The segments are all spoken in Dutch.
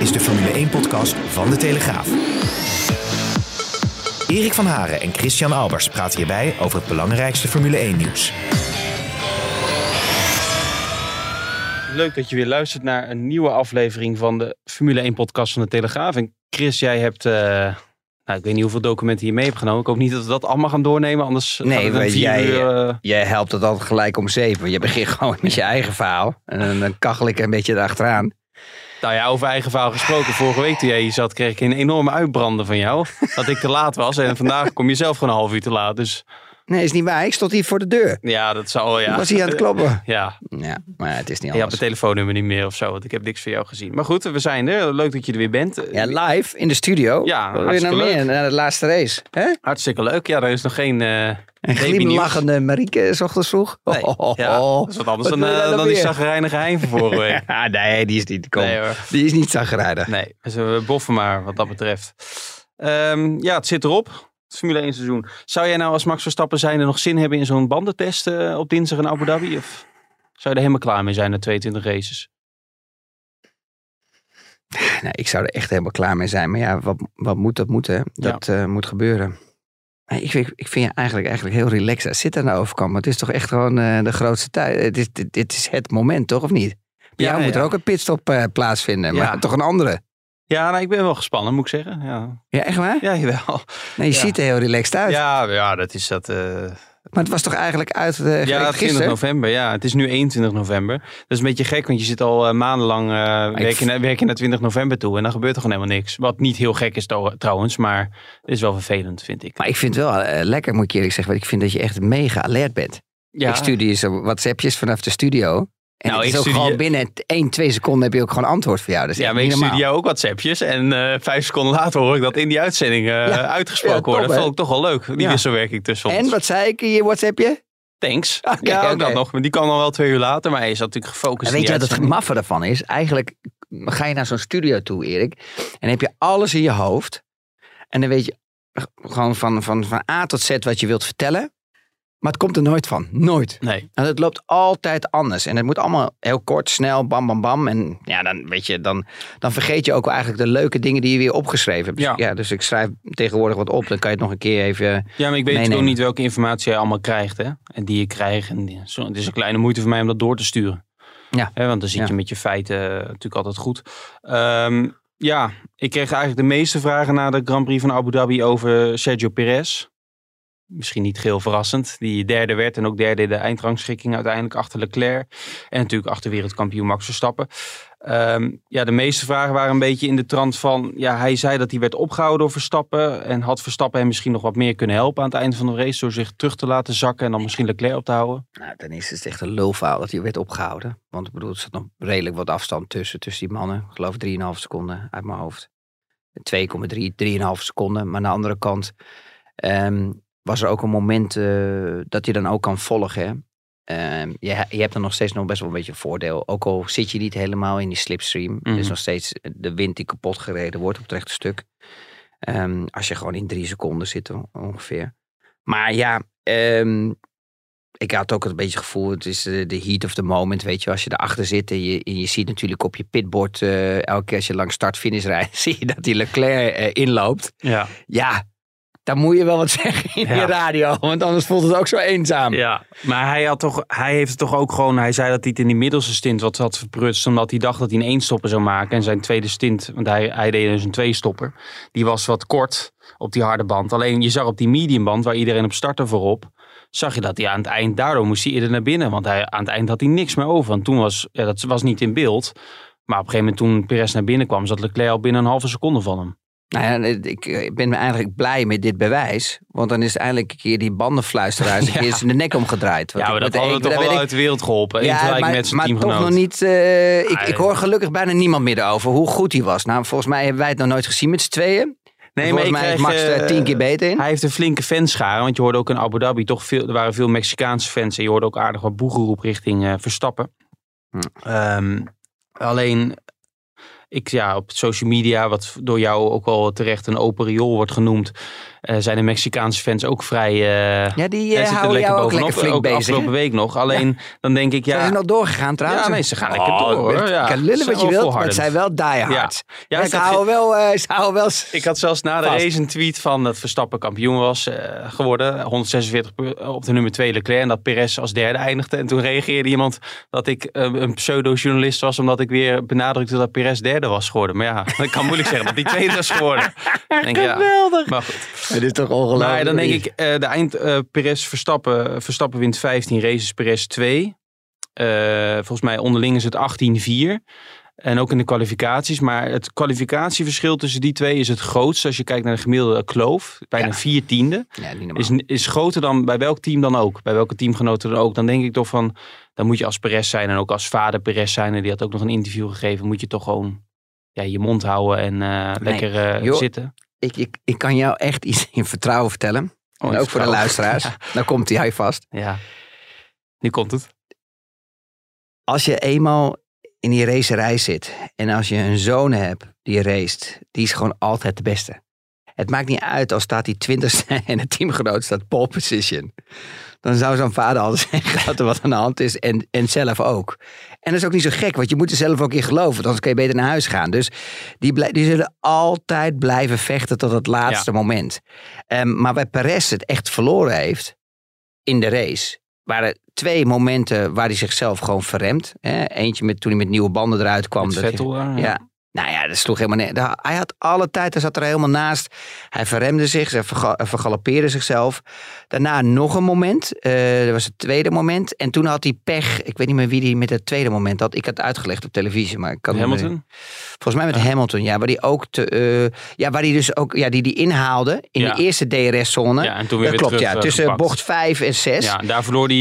Is de Formule 1-podcast van De Telegraaf. Erik van Haren en Christian Albers praten hierbij over het belangrijkste Formule 1-nieuws. Leuk dat je weer luistert naar een nieuwe aflevering van de Formule 1-podcast van De Telegraaf. En Chris, jij hebt... uh, nou, ik weet niet hoeveel documenten je mee hebt genomen. Ik hoop niet dat we dat allemaal gaan doornemen, anders Nee, gaat het een jij, uur, uh, jij helpt het altijd gelijk om zeven. Je begint gewoon met je eigen verhaal. En dan kachel ik een beetje erachteraan. Nou ja, over eigen verhaal gesproken. Vorige week toen jij hier zat, kreeg ik een enorme uitbranden van jou. Dat ik te laat was. En vandaag kom je zelf gewoon een half uur te laat. Dus Nee, is niet waar. Ik stond hier voor de deur. ja, dat zou... Ja. Ik was hier aan het kloppen. Ja, Ja, maar het is niet je anders. mijn telefoonnummer niet meer of zo. Want ik heb niks van jou gezien. Maar goed, we zijn er. Leuk dat je er weer bent. Ja, live in de studio. Ja, Wat je hartstikke nou leuk. meer naar de laatste race? Hè? Hartstikke leuk. Ja, er is nog geen uh, Een glimlachende Marieke is ochtends vroeg. Nee, Oh, ja, dat is wat anders Wat dan, eh, nou dan die zagrijnige hein van vorige week. Ah, nee, die is niet. Kom. Nee hoor. Die is niet zagrijdig. Nee, dus we boffen maar wat dat betreft. Ehm, ja, het zit erop. Formule 1 seizoen. Zou jij nou als Max Verstappen zijn er nog zin hebben in zo'n bandentest eh, op dinsdag in Abu Dhabi? Of zou je er helemaal klaar mee zijn na 22 races? Ik zou er echt helemaal klaar mee zijn. Maar ja, wat, wat moet, dat moet hè. Dat eh, moet gebeuren. Ik vind, ik vind je eigenlijk, eigenlijk heel relaxed zit aan de overkant. Maar het is toch echt gewoon eh, de grootste tijd. Het is, dit, dit is het moment, toch? Of niet? Bij Ja, jou moet ja. er ook een pitstop plaatsvinden. Maar toch een andere. Ja, nou, ik ben wel gespannen, moet ik zeggen. Ja, Ja, echt waar? ja jawel. Nee, je Ja. ziet er heel relaxed uit. Ja, ja, dat is dat. eh, Maar het was toch eigenlijk uit uh, ja, 20 gisteren? november. Ja, het is nu 21 november. Dat is een beetje gek, want je zit al eh, maandenlang eh werken, naar, naar 20 november toe. En dan gebeurt er gewoon helemaal niks. Wat niet heel gek is tro- trouwens, maar het is wel vervelend, vind ik. Maar ik vind het wel eh, lekker, moet ik eerlijk zeggen. Want ik vind dat je echt mega alert bent. ja, Ik stuur je zo WhatsAppjes vanaf de studio. En Nou, het is ook stuur gewoon binnen 1, 2 seconden heb je ook gewoon antwoord voor jou. Dat is Ja, maar ik stuurde normaal. jou ook WhatsAppjes. En eh, vijf seconden later hoor ik dat in die uitzending eh, Ja. uitgesproken Ja, top, worden. Dat vond ik toch wel leuk, die Ja. wisselwerking tussen ons. En wat zei ik in je WhatsAppje? Thanks. Oké, ja, ook dat nog. Maar die kwam dan wel twee uur later. Maar hij is natuurlijk gefocust En weet je wat het maffe ervan is? Eigenlijk ga je naar zo'n studio toe, Erik. En heb je alles in je hoofd. En dan weet je gewoon van, van, van A tot Z wat je wilt vertellen. Maar het komt er nooit van. Nooit. Nee. En het loopt altijd anders. En het moet allemaal heel kort, snel, bam, bam, bam. En ja, dan weet je, dan, dan vergeet je ook eigenlijk de leuke dingen die je weer opgeschreven hebt. Ja. Dus, ja, dus ik schrijf tegenwoordig wat op. Dan kan je het nog een keer even... Ja, maar ik weet gewoon niet welke informatie jij allemaal krijgt. Hè? En die je krijgt. En die- zo, het is een kleine moeite voor mij om dat door te sturen. Ja. Want dan zit Ja. je met je feiten eh, natuurlijk altijd goed. Ehm, ja, ik kreeg eigenlijk de meeste vragen na de Grand Prix van Abu Dhabi over Sergio Perez. Misschien niet geheel verrassend. Die derde werd en ook derde de eindrangschikking uiteindelijk achter Leclerc. En natuurlijk achter wereldkampioen Max Verstappen. Ehm, ja, de meeste vragen waren een beetje in de trant van... Ja, hij zei dat hij werd opgehouden door Verstappen. En had Verstappen hem misschien nog wat meer kunnen helpen aan het einde van de race... door zich terug te laten zakken en dan misschien Leclerc op te houden. Nou, ten eerste is het echt een lulverhaal dat hij werd opgehouden. Want ik bedoel, er zat nog redelijk wat afstand tussen, tussen die mannen. Ik geloof 3,5 seconden uit mijn hoofd. 2,3, 3,5 seconden. Maar aan de andere kant ehm, was er ook een moment eh, dat je dan ook kan volgen. Hè? Ehm, je, je hebt dan nog steeds nog best wel een beetje een voordeel. Ook al zit je niet helemaal in die slipstream. Er Mhm. is nog steeds de wind die kapot gereden wordt op het rechte stuk. Ehm, als je gewoon in drie seconden zit on- ongeveer. Maar ja, ehm, ik had ook een beetje het gevoel, het is eh, de heat of the moment, weet je. Als je erachter zit en je, en je ziet natuurlijk op je pitboard, eh, elke keer als je langs start-finish rijdt, zie je dat die Leclerc eh, inloopt. Ja. Ja, dan moet je wel wat zeggen in Ja. je radio, want anders voelt het ook zo eenzaam. Ja, maar hij, had toch, hij heeft het toch ook gewoon... Hij zei dat hij het in die middelste stint wat had verprutst... omdat hij dacht dat hij een één-stopper zou maken. En zijn tweede stint, want hij, hij deed dus een twee-stopper... die was wat kort op die harde band. Alleen je zag op die mediumband, waar iedereen op startte voorop... zag je dat hij aan het eind... Daardoor moest hij eerder naar binnen. Want hij, aan het eind had hij niks meer over. Want toen was... Ja, dat was niet in beeld... Maar op een gegeven moment toen Perez naar binnen kwam... zat Leclerc al binnen een halve seconde van hem. Nou ja, ik, ik ben eigenlijk blij met dit bewijs, want dan is eindelijk een keer die bandenfluisteraar een Ja. keer zijn de nek omgedraaid. Want Ja, maar dat hadden we toch wel uit de wereld geholpen. in Ja, maar, met zijn maar toch nog niet. eh, ik, Ah, ik hoor gelukkig bijna niemand meer over hoe goed hij was. Nou, volgens mij hebben wij het nog nooit gezien met z'n tweeën. Nee, Volgens maar mij is Max er eh, tien keer beter in. Hij heeft een flinke fanschare, want je hoorde ook in Abu Dhabi toch veel, er waren veel Mexicaanse fans en je hoorde ook aardig wat boegeroep richting eh, Verstappen. Hm. Ehm, alleen, ik, ja, op social media, wat door jou ook wel terecht een open riool wordt genoemd, eh, zijn de Mexicaanse fans ook vrij... eh ja, die zitten houden jou ook bovenop, lekker flink ook bezig. afgelopen week nog. Alleen, dan denk ik, Zijn ja... ze nog doorgegaan trouwens? Ja, nee, ze gaan lekker Oh, door, hoor. Ja, kan lullen zijn wat je wilt, maar het zijn wel diehards. Ja, Ja, ze, had- houden wel, ze houden wel... Ik had zelfs na de Vast. race een tweet van dat Verstappen kampioen was geworden. 146 pu- op de nummer 2 Leclerc. En dat Perez als derde eindigde. En toen reageerde iemand dat ik een pseudo-journalist was. Omdat ik weer benadrukte dat Perez derde was geworden. Maar ja, ik kan moeilijk zeggen dat hij tweede was geworden. Denk, ja, Geweldig. maar goed. Het is toch ongelooflijk. Maar dan denk ik, eh, de eind eh Perez Verstappen. Verstappen wint 15 races, Perez 2. Eh, volgens mij onderling is het 18-4. En ook in de kwalificaties. Maar het kwalificatieverschil tussen die twee is het grootste. Als je kijkt naar de gemiddelde kloof. Bijna Ja. vier tiende. Ja. Is, is groter dan bij welk team dan ook. Bij welke teamgenoten dan ook. Dan denk ik toch van, dan moet je als Perez zijn. En ook als vader Perez zijn. En die had ook nog een interview gegeven. Moet je toch gewoon ja, je mond houden en lekker joh. zitten. Ik, ik, ik kan jou echt iets in vertrouwen vertellen. Oh, en ook voor de luisteraars. Dan komt hij hij vast. Ja, nu komt het. Als je eenmaal in die racerij zit en als je een zoon hebt die raced, die is gewoon altijd de beste. Het maakt niet uit als staat hij twintigste en het teamgenoot staat pole position. Dan zou zo'n vader al zeggen dat er wat aan de hand is en, en zelf ook. En dat is ook niet zo gek, want je moet er zelf ook in geloven. Anders kun je beter naar huis gaan. Dus die, blij- die zullen altijd blijven vechten tot het laatste moment. Ehm, maar bij Perez het echt verloren heeft in de race. Waren twee momenten waar hij zichzelf gewoon verremt. Hè? Eentje met, toen hij met nieuwe banden eruit kwam. Met dat hij- Vettel daar. ja. Nou ja, dat sloeg helemaal neer. Hij had alle tijd, hij zat er helemaal naast. Hij verremde zich, hij hij vergalopeerde zichzelf. Daarna nog een moment. eh, dat was het tweede moment. En toen had hij pech. Ik weet niet meer wie die met het tweede moment had. Ik had het uitgelegd op televisie, maar ik kan het niet Hamilton? Volgens mij met Hamilton, ja. Waar die ook te, eh, ja, waar die dus ook, ja, die die inhaalde in Ja. de eerste DRS-zone. Ja, en toen weer dat weer klopt, terug, ja. eh, Tussen gepakt. bocht 5 en 6. Ja, daar verloor hij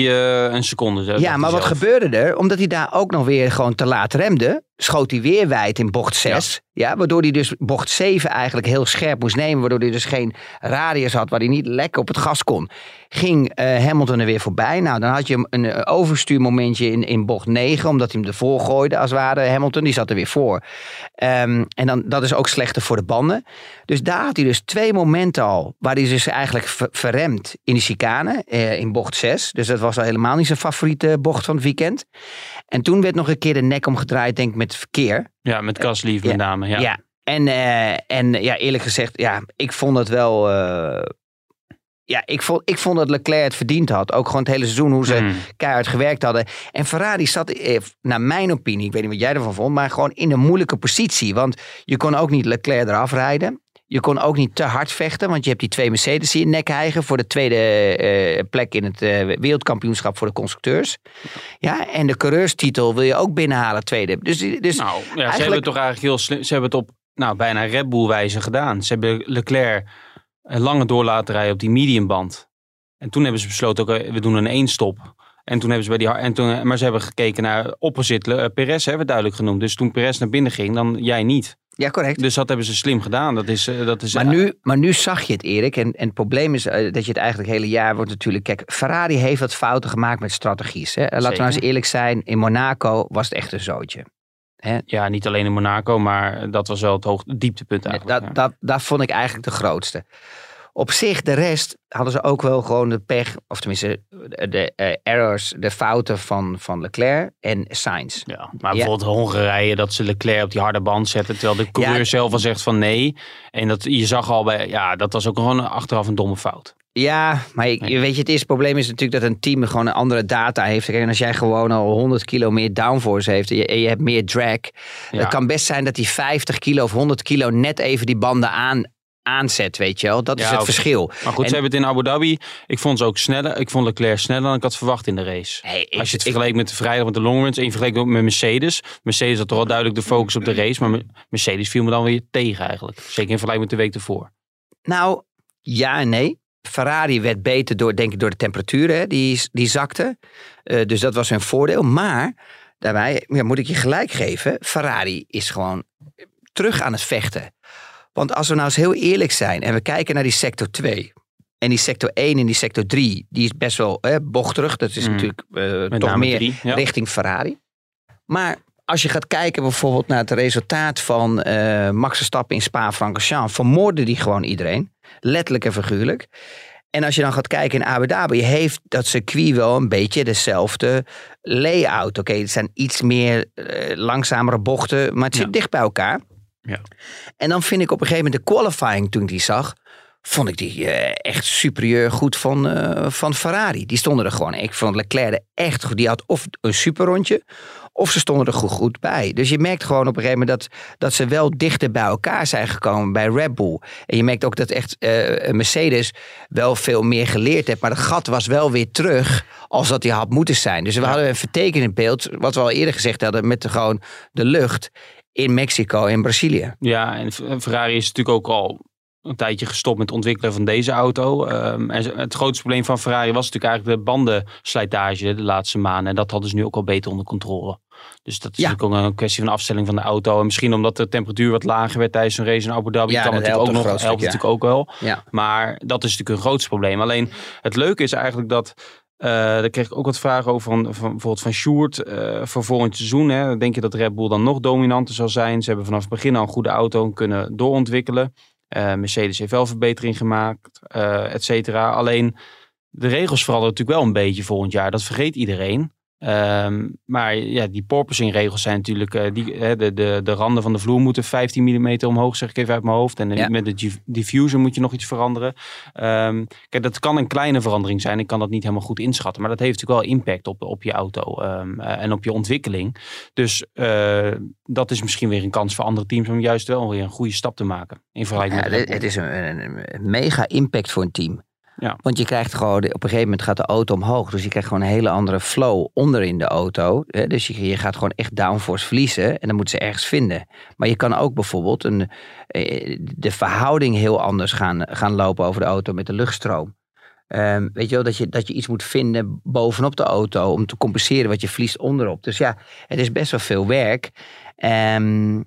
eh, een seconde. Ja, maar wat zelf. gebeurde er? Omdat hij daar ook nog weer gewoon te laat remde, schoot hij weer wijd in bocht 6. Ja. waardoor hij dus bocht 7 eigenlijk heel scherp moest nemen. Waardoor hij dus geen radius had waar hij niet lekker op het gas kon. Ging eh, Hamilton er weer voorbij. Nou, dan had je een, een overstuurmomentje in, in bocht 9. Omdat hij hem ervoor gooide als het ware. Hamilton, die zat er weer voor. Ehm, en dan, dat is ook slechter voor de banden. Dus daar had hij dus twee momenten al. Waar hij dus eigenlijk ver- verremt in die chicane. eh, in bocht 6. Dus dat was al helemaal niet zijn favoriete bocht van het weekend. En toen werd nog een keer de nek omgedraaid, denk ik, met verkeer. Ja, met Gasly Ja. met name. Ja. Ja. En, eh, en ja, eerlijk gezegd, ja, ik vond het wel. eh, ja, ik vond, ik vond dat Leclerc het verdiend had. Ook gewoon het hele seizoen, hoe ze Hmm. keihard gewerkt hadden. En Ferrari zat, eh, naar mijn opinie, ik weet niet wat jij ervan vond, maar gewoon in een moeilijke positie. Want je kon ook niet Leclerc eraf rijden. Je kon ook niet te hard vechten, want je hebt die twee Mercedes in nek hijgen voor de tweede eh, plek in het eh, wereldkampioenschap voor de constructeurs. Ja, en de coureurstitel wil je ook binnenhalen, tweede. Dus, dus Nou, ja, ze hebben het toch eigenlijk heel slim. Ze hebben het op nou, bijna Red Bull wijze gedaan. Ze hebben Leclerc een lange door laten rijden op die mediumband. En toen hebben ze besloten, ook, we doen een één-stop. En toen hebben ze bij die, en toen, maar ze hebben gekeken naar opposite uh, Perez, hebben we duidelijk genoemd. Dus toen Perez naar binnen ging, dan jij niet. Ja, correct. Dus dat hebben ze slim gedaan. Dat is, eh, dat is, Maar nu, maar nu zag je het, Erik. En, en het probleem is eh, dat je het eigenlijk het hele jaar wordt natuurlijk... Kijk, Ferrari heeft wat fouten gemaakt met strategies. Hè? Laten we nou eens eerlijk zijn. In Monaco was het echt een zootje. Ja, niet alleen in Monaco, maar dat was wel het hoogte, dieptepunt eigenlijk. Dat, ja. dat, dat vond ik eigenlijk de grootste. Op zich, de rest hadden ze ook wel gewoon de pech... Of tenminste, de, eh, errors, de fouten van, van Leclerc en Sainz. Ja, maar bijvoorbeeld Hongarije, dat ze Leclerc op die harde band zetten. Terwijl de coureur Ja. zelf al zegt van nee. En dat, je zag al bij, ja, dat was ook gewoon achteraf een domme fout. Ja, maar je, Nee. weet je, het eerste probleem is natuurlijk dat een team gewoon een andere data heeft. Kijk, En als jij gewoon al 100 kilo meer downforce heeft en je, je hebt meer drag. Ja. Het kan best zijn dat die 50 kilo of 100 kilo net even die banden aan, aanzet, weet je wel. Dat is het verschil. Maar goed, En- ze hebben het in Abu Dhabi. Ik vond ze ook sneller. Ik vond Leclerc sneller dan ik had verwacht in de race. Hey, ik- Als je het ik- vergeleek met de vrijdag met de longruns en je met Mercedes. Mercedes had toch wel duidelijk de focus op de race. Maar Mercedes viel me dan weer tegen eigenlijk. Zeker in vergelijking met de week ervoor. Nou, ja en nee. Ferrari werd beter door, denk ik, door de temperaturen. Hè, die, die zakte. Eh, dus dat was hun voordeel. Maar daarbij ja, moet ik je gelijk geven. Ferrari is gewoon terug aan het vechten. Want als we nou eens heel eerlijk zijn en we kijken naar die sector 2. En die sector 1 en die sector 3, die is best wel eh, bochterig. Dat is Mm. natuurlijk eh, toch meer drie, ja. richting Ferrari. Maar als je gaat kijken bijvoorbeeld naar het resultaat van eh, Max Verstappen in Spa-Francorchamps, vermoordde die gewoon iedereen. Letterlijk en figuurlijk. En als je dan gaat kijken in Abu Dhabi, heeft dat circuit wel een beetje dezelfde layout. Oké, het zijn iets meer eh, langzamere bochten, maar het zit Ja. dicht bij elkaar. Ja. En dan vind ik op een gegeven moment de qualifying toen ik die zag, vond ik die eh, echt superieur goed van, eh, van Ferrari. Die stonden er gewoon. Ik vond Leclerc er echt goed. Die had of een superrondje, of ze stonden er goed, goed bij. Dus je merkt gewoon op een gegeven moment dat, dat ze wel dichter bij elkaar zijn gekomen bij Red Bull. En je merkt ook dat echt eh, Mercedes wel veel meer geleerd heeft. Maar het gat was wel weer terug als dat hij had moeten zijn. Dus we hadden een vertekenend beeld, wat we al eerder gezegd hadden, met de, gewoon de lucht in Mexico en Brazilië. Ja, en Ferrari is natuurlijk ook al een tijdje gestopt met het ontwikkelen van deze auto. Ehm, en het grootste probleem van Ferrari was natuurlijk eigenlijk de bandenslijtage de laatste maanden. En dat hadden ze nu ook al beter onder controle. Dus dat is Ja. natuurlijk ook een kwestie van afstelling van de auto. En misschien omdat de temperatuur wat lager werd tijdens een race in Abu Dhabi. Ja, kan dat natuurlijk ook nog, helpt stuk, natuurlijk ook wel. Ja. Maar dat is natuurlijk een grootste probleem. Alleen het leuke is eigenlijk dat. Eh daar kreeg ik ook wat vragen over van, van bijvoorbeeld van Sjoerd eh, voor volgend seizoen. Hè. Denk je dat Red Bull dan nog dominanter zal zijn? Ze hebben vanaf het begin al een goede auto en kunnen doorontwikkelen. Eh, Mercedes heeft wel verbetering gemaakt, et cetera. Alleen de regels veranderen natuurlijk wel een beetje volgend jaar. Dat vergeet iedereen. Ehm, maar ja, die porpoising regels zijn natuurlijk... eh, die, hè, de, de, de randen van de vloer moeten 15 mm omhoog, zeg ik even uit mijn hoofd. En eh, Ja. met de diff- diffuser moet je nog iets veranderen. Ehm, kijk, dat kan een kleine verandering zijn. Ik kan dat niet helemaal goed inschatten. Maar dat heeft natuurlijk wel impact op, op je auto ehm, eh, en op je ontwikkeling. Dus dat is misschien weer een kans voor andere teams om juist wel weer een goede stap te maken. In vergelijking Ja, met het, is een, een- een mega impact voor een team. Ja. Want je krijgt gewoon, op een gegeven moment gaat de auto omhoog. Dus je krijgt gewoon een hele andere flow onder in de auto. Hè? Dus je, je gaat gewoon echt downforce verliezen. En dan moeten ze ergens vinden. Maar je kan ook bijvoorbeeld een, eh, de verhouding heel anders gaan, gaan lopen over de auto met de luchtstroom. Ehm, weet je wel, dat je, dat je iets moet vinden bovenop de auto om te compenseren wat je verliest onderop. Dus ja, het is best wel veel werk. Ehm,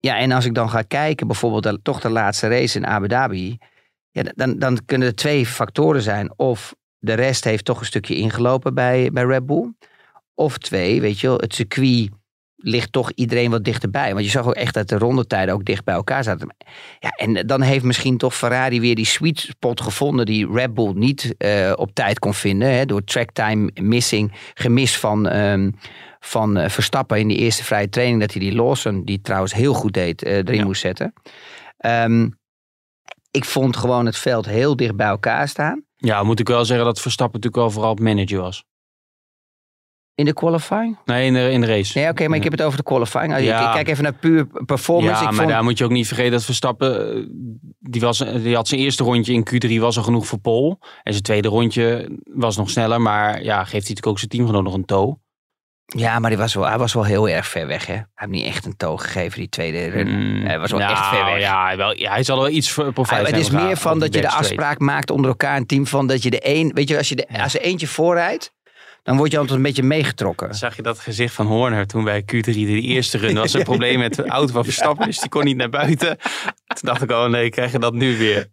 ja, en als ik dan ga kijken, bijvoorbeeld toch de laatste race in Abu Dhabi. Ja, dan, dan kunnen er twee factoren zijn. Of de rest heeft toch een stukje ingelopen bij, bij Red Bull. Of twee, weet je wel, het circuit ligt toch iedereen wat dichterbij. Want je zag ook echt dat de rondetijden ook dicht bij elkaar zaten. Ja, en dan heeft misschien toch Ferrari weer die sweet spot gevonden die Red Bull niet eh, op tijd kon vinden. Hè, door tracktime missing, gemis van, ehm, van eh, Verstappen in die eerste vrije training. Dat hij die Lawson, die trouwens heel goed deed, eh, erin Ja. moest zetten. Ehm, ik vond gewoon het veld heel dicht bij elkaar staan. Ja, moet ik wel zeggen dat Verstappen natuurlijk wel vooral manager was. In de qualifying? Nee, in de, in de race. Nee, oké, maar ik heb het over de qualifying. Als je- Ja. Ik kijk even naar puur performance. ja, ik maar vond, daar moet je ook niet vergeten dat Verstappen, eh, die, was, die had zijn eerste rondje in Q3 was al genoeg voor Pol. En zijn tweede rondje was nog sneller, maar ja, geeft hij natuurlijk ook zijn teamgenoot nog een toe. Ja, maar die was wel, hij was wel heel erg ver weg. Hè? Hij heeft niet echt een toog gegeven, die tweede run. hij was wel nou, echt ver weg. Ja, hij wel, ja, hij zal wel iets voor profijt Ah, het is meer van dat je de afspraak maakt onder elkaar een team van dat je de een, weet je, als je de, als er eentje voorrijdt, dan word je altijd een beetje meegetrokken. Zag je dat gezicht van Horner toen bij Q3 de eerste run was? Een probleem met de auto van Verstappen, dus die kon niet naar buiten. Toen dacht ik, oh nee, krijg je dat nu weer?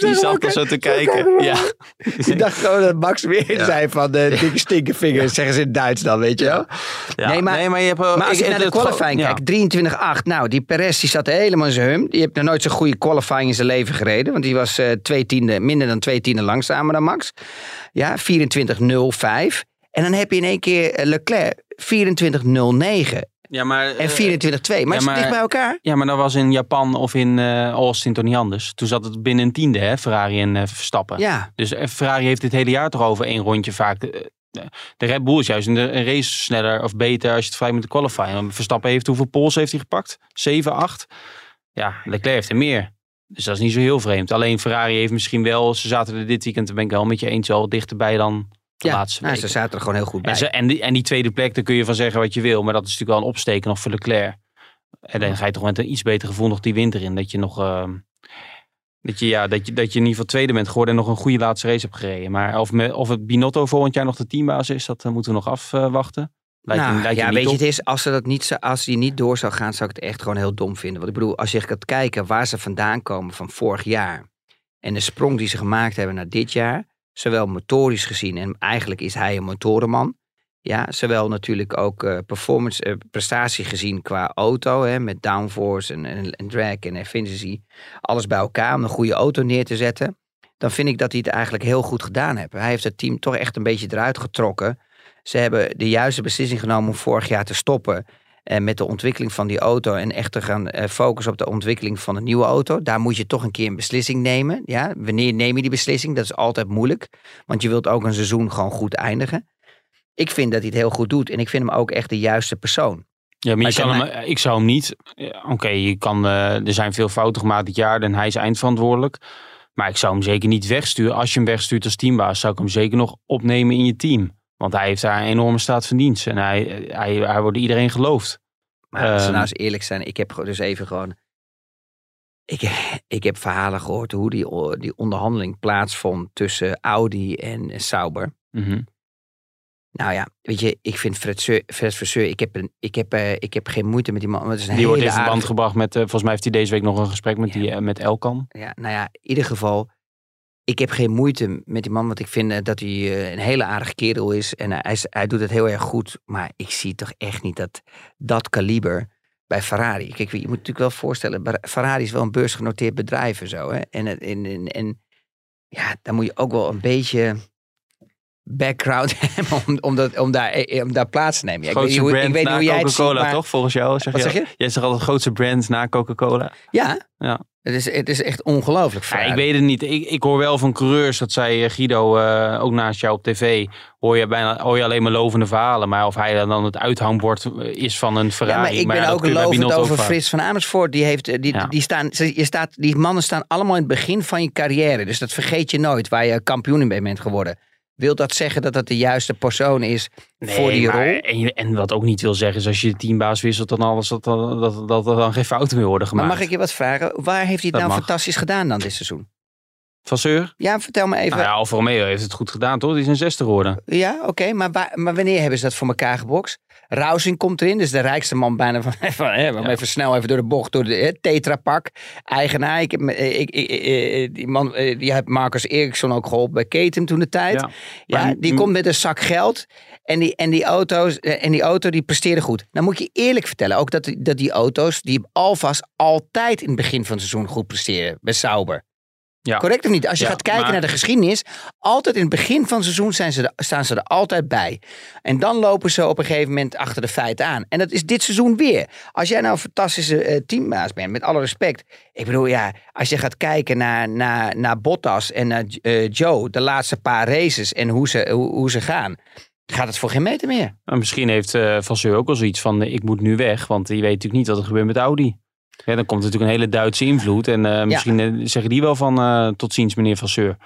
Die zat er zo te kijken. Ja. Ik dacht gewoon dat Max weer zei van de dikke stinkervingers, zeggen ze in Duits dan, weet je wel. Ja. Nee, maar- maar je hebt Maar als ik- je naar de qualifying ja. kijkt, 23-8. Nou, die Perez die zat helemaal in zijn hum. Die heeft nog nooit zo'n goede qualifying in zijn leven gereden. Want die was eh, twee tiende, minder dan twee tienden langzamer dan Max. Ja, 24-05. En dan heb je in één keer eh, Leclerc 24-09 Ja, maar, en eh, 24-2. Maar ja, is het maar- dicht bij elkaar? Ja, maar dat was in Japan of in eh Austin toch niet anders. Toen zat het binnen een tiende, hè, Ferrari en eh, Verstappen. Ja. Dus eh, Ferrari heeft dit hele jaar toch over één rondje vaak. eh, De Red Bull is juist in de een race sneller of beter als je het vrij met de qualifying. Want Verstappen heeft hoeveel pols heeft hij gepakt? 7, 8? Ja, Leclerc heeft er meer. Dus dat is niet zo heel vreemd. Alleen Ferrari heeft misschien wel, ze zaten er dit weekend, daar ben ik wel met je eens, wel wat dichterbij dan de Ja, laatste nou, ze zaten er gewoon heel goed bij. En, ze, en, die, en die tweede plek, daar kun je van zeggen wat je wil. Maar dat is natuurlijk wel een opsteken nog voor Leclerc. En dan ga je toch met een iets beter gevoel nog die winter in. Dat je nog... ehm, dat je, ja, dat, je, dat je in ieder geval tweede bent geworden en nog een goede laatste race hebt gereden. Maar of, me, of het Binotto volgend jaar nog de teambaas is, dat eh, moeten we nog afwachten. Lijkt, nou, lijkt ja, weet je, het is, als, ze dat niet, zo- als die niet door zou gaan, zou ik het echt gewoon heel dom vinden. Want ik bedoel, als je gaat kijken waar ze vandaan komen van vorig jaar. En de sprong die ze gemaakt hebben naar dit jaar. Zowel motorisch gezien, en eigenlijk is hij een motorenman. Ja, zowel natuurlijk ook eh, performance, eh, prestatie gezien qua auto. Hè, met downforce en, en, en drag en efficiency. Alles bij elkaar om een goede auto neer te zetten. Dan vind ik dat hij het eigenlijk heel goed gedaan heeft. Hij heeft het team toch echt een beetje eruit getrokken. Ze hebben de juiste beslissing genomen om vorig jaar te stoppen. Eh, met de ontwikkeling van die auto. En echt te gaan eh, focussen op de ontwikkeling van een nieuwe auto. Daar moet je toch een keer een beslissing nemen. Ja? Wanneer neem je die beslissing? Dat is altijd moeilijk. Want je wilt ook een seizoen gewoon goed eindigen. Ik vind dat hij het heel goed doet. En ik vind hem ook echt de juiste persoon. Ja, maar mij- hem, ik zou hem niet. Oké, je kan. eh, er zijn veel fouten gemaakt dit jaar en hij is eindverantwoordelijk. Maar ik zou hem zeker niet wegsturen. Als je hem wegstuurt als teambaas, zou ik hem zeker nog opnemen in je team. Want hij heeft daar een enorme staat van dienst. En hij, hij, hij wordt iedereen geloofd. Maar als we Ehm. nou eens eerlijk zijn. Ik heb dus even gewoon... Ik, ik heb verhalen gehoord hoe die, die onderhandeling plaatsvond tussen Audi en Sauber. Mhm. Nou ja, weet je, ik vind Fred, Seu- Fred ik heb, een, ik, heb, eh, ik heb geen moeite met die man. want Het is een Die wordt in verband aardige- gebracht met. eh, volgens mij heeft hij deze week nog een gesprek met, Ja. die, eh, met Elkan. Ja, nou ja, in ieder geval, ik heb geen moeite met die man, want ik vind eh, dat hij eh, een hele aardige kerel is. En hij, hij doet het heel erg goed. Maar ik zie toch echt niet dat dat kaliber bij Ferrari. Kijk, je moet natuurlijk wel voorstellen, Ferrari is wel een beursgenoteerd bedrijf en zo. Hè? En, en, en, en ja, dan moet je ook wel een beetje background hebben om, om, dat, om, daar, eh, om daar plaats te nemen. Ja, ik weet hoe, ik brand weet hoe jij Coca-Cola, maar- toch? Volgens jou? Zeg Wat je, zeg je? Jij zegt altijd het grootste brand na Coca-Cola. Ja, Ja. Het, is, het is echt ongelooflijk. Ja, ik weet het niet. Ik, ik hoor wel van coureurs, dat zei eh, Guido eh, ook naast jou op tv, hoor je, bijna, hoor je alleen maar lovende verhalen. Maar of hij dan het uithangbord eh, is van een Ferrari. Ja, maar ik ben ja, ook bij lovend ook over. Frits van Amersfoort. Die, heeft, die, die, staan, je staat, die mannen staan allemaal in het begin van je carrière. Dus dat vergeet je nooit, waar je kampioen in bent geworden. Wil dat zeggen dat dat de juiste persoon is voor die maar- rol? En, en wat ook niet wil zeggen is als je de teambaas wisselt, dan alles dat, dat, dat, dat er dan geen fouten meer worden Maar gemaakt. mag ik je wat vragen? Waar heeft hij het nou mag. fantastisch gedaan dan dit seizoen? Vasseur? Ja, vertel me even. Nou ja, Alfa Romeo heeft het goed gedaan, toch? Die is een zesde geworden. Ja, oké, maar, maar wanneer hebben ze dat voor elkaar gebokst? Rousing komt erin, dus de rijkste man bijna van, van hè, Ja. even snel even door de bocht, door de hè, Tetra-pak. Eigenaar, ik eh, ik, ik, eh, die man, eh, die heeft Marcus Eriksson ook geholpen bij Ketem toen de tijd. Ja. Die komt met een zak geld. En die, en die, auto's, eh, en die auto die presteerde goed. Nou moet je eerlijk vertellen, ook dat, die- dat die auto's, die Alfa's altijd in het begin van het seizoen goed presteren. Bij Sauber. Ja. Correct of niet? Als je Ja, gaat kijken maar- naar de geschiedenis, altijd in het begin van het seizoen zijn ze er, staan ze er altijd bij. En dan lopen ze op een gegeven moment achter de feiten aan. En dat is dit seizoen weer. Als jij nou een fantastische eh, teambaas bent, met alle respect. Ik bedoel, ja, als je gaat kijken naar, naar, naar Bottas en naar eh, Joe, de laatste paar races en hoe ze, hoe, hoe ze gaan, gaat het voor geen meter meer. Misschien heeft eh Vasseur ook wel zoiets van, ik moet nu weg. Want je weet natuurlijk niet wat er gebeurt met Audi. Ja, dan komt natuurlijk een hele Duitse invloed. En eh, misschien eh, zeggen die wel van, eh, tot ziens meneer Vasseur.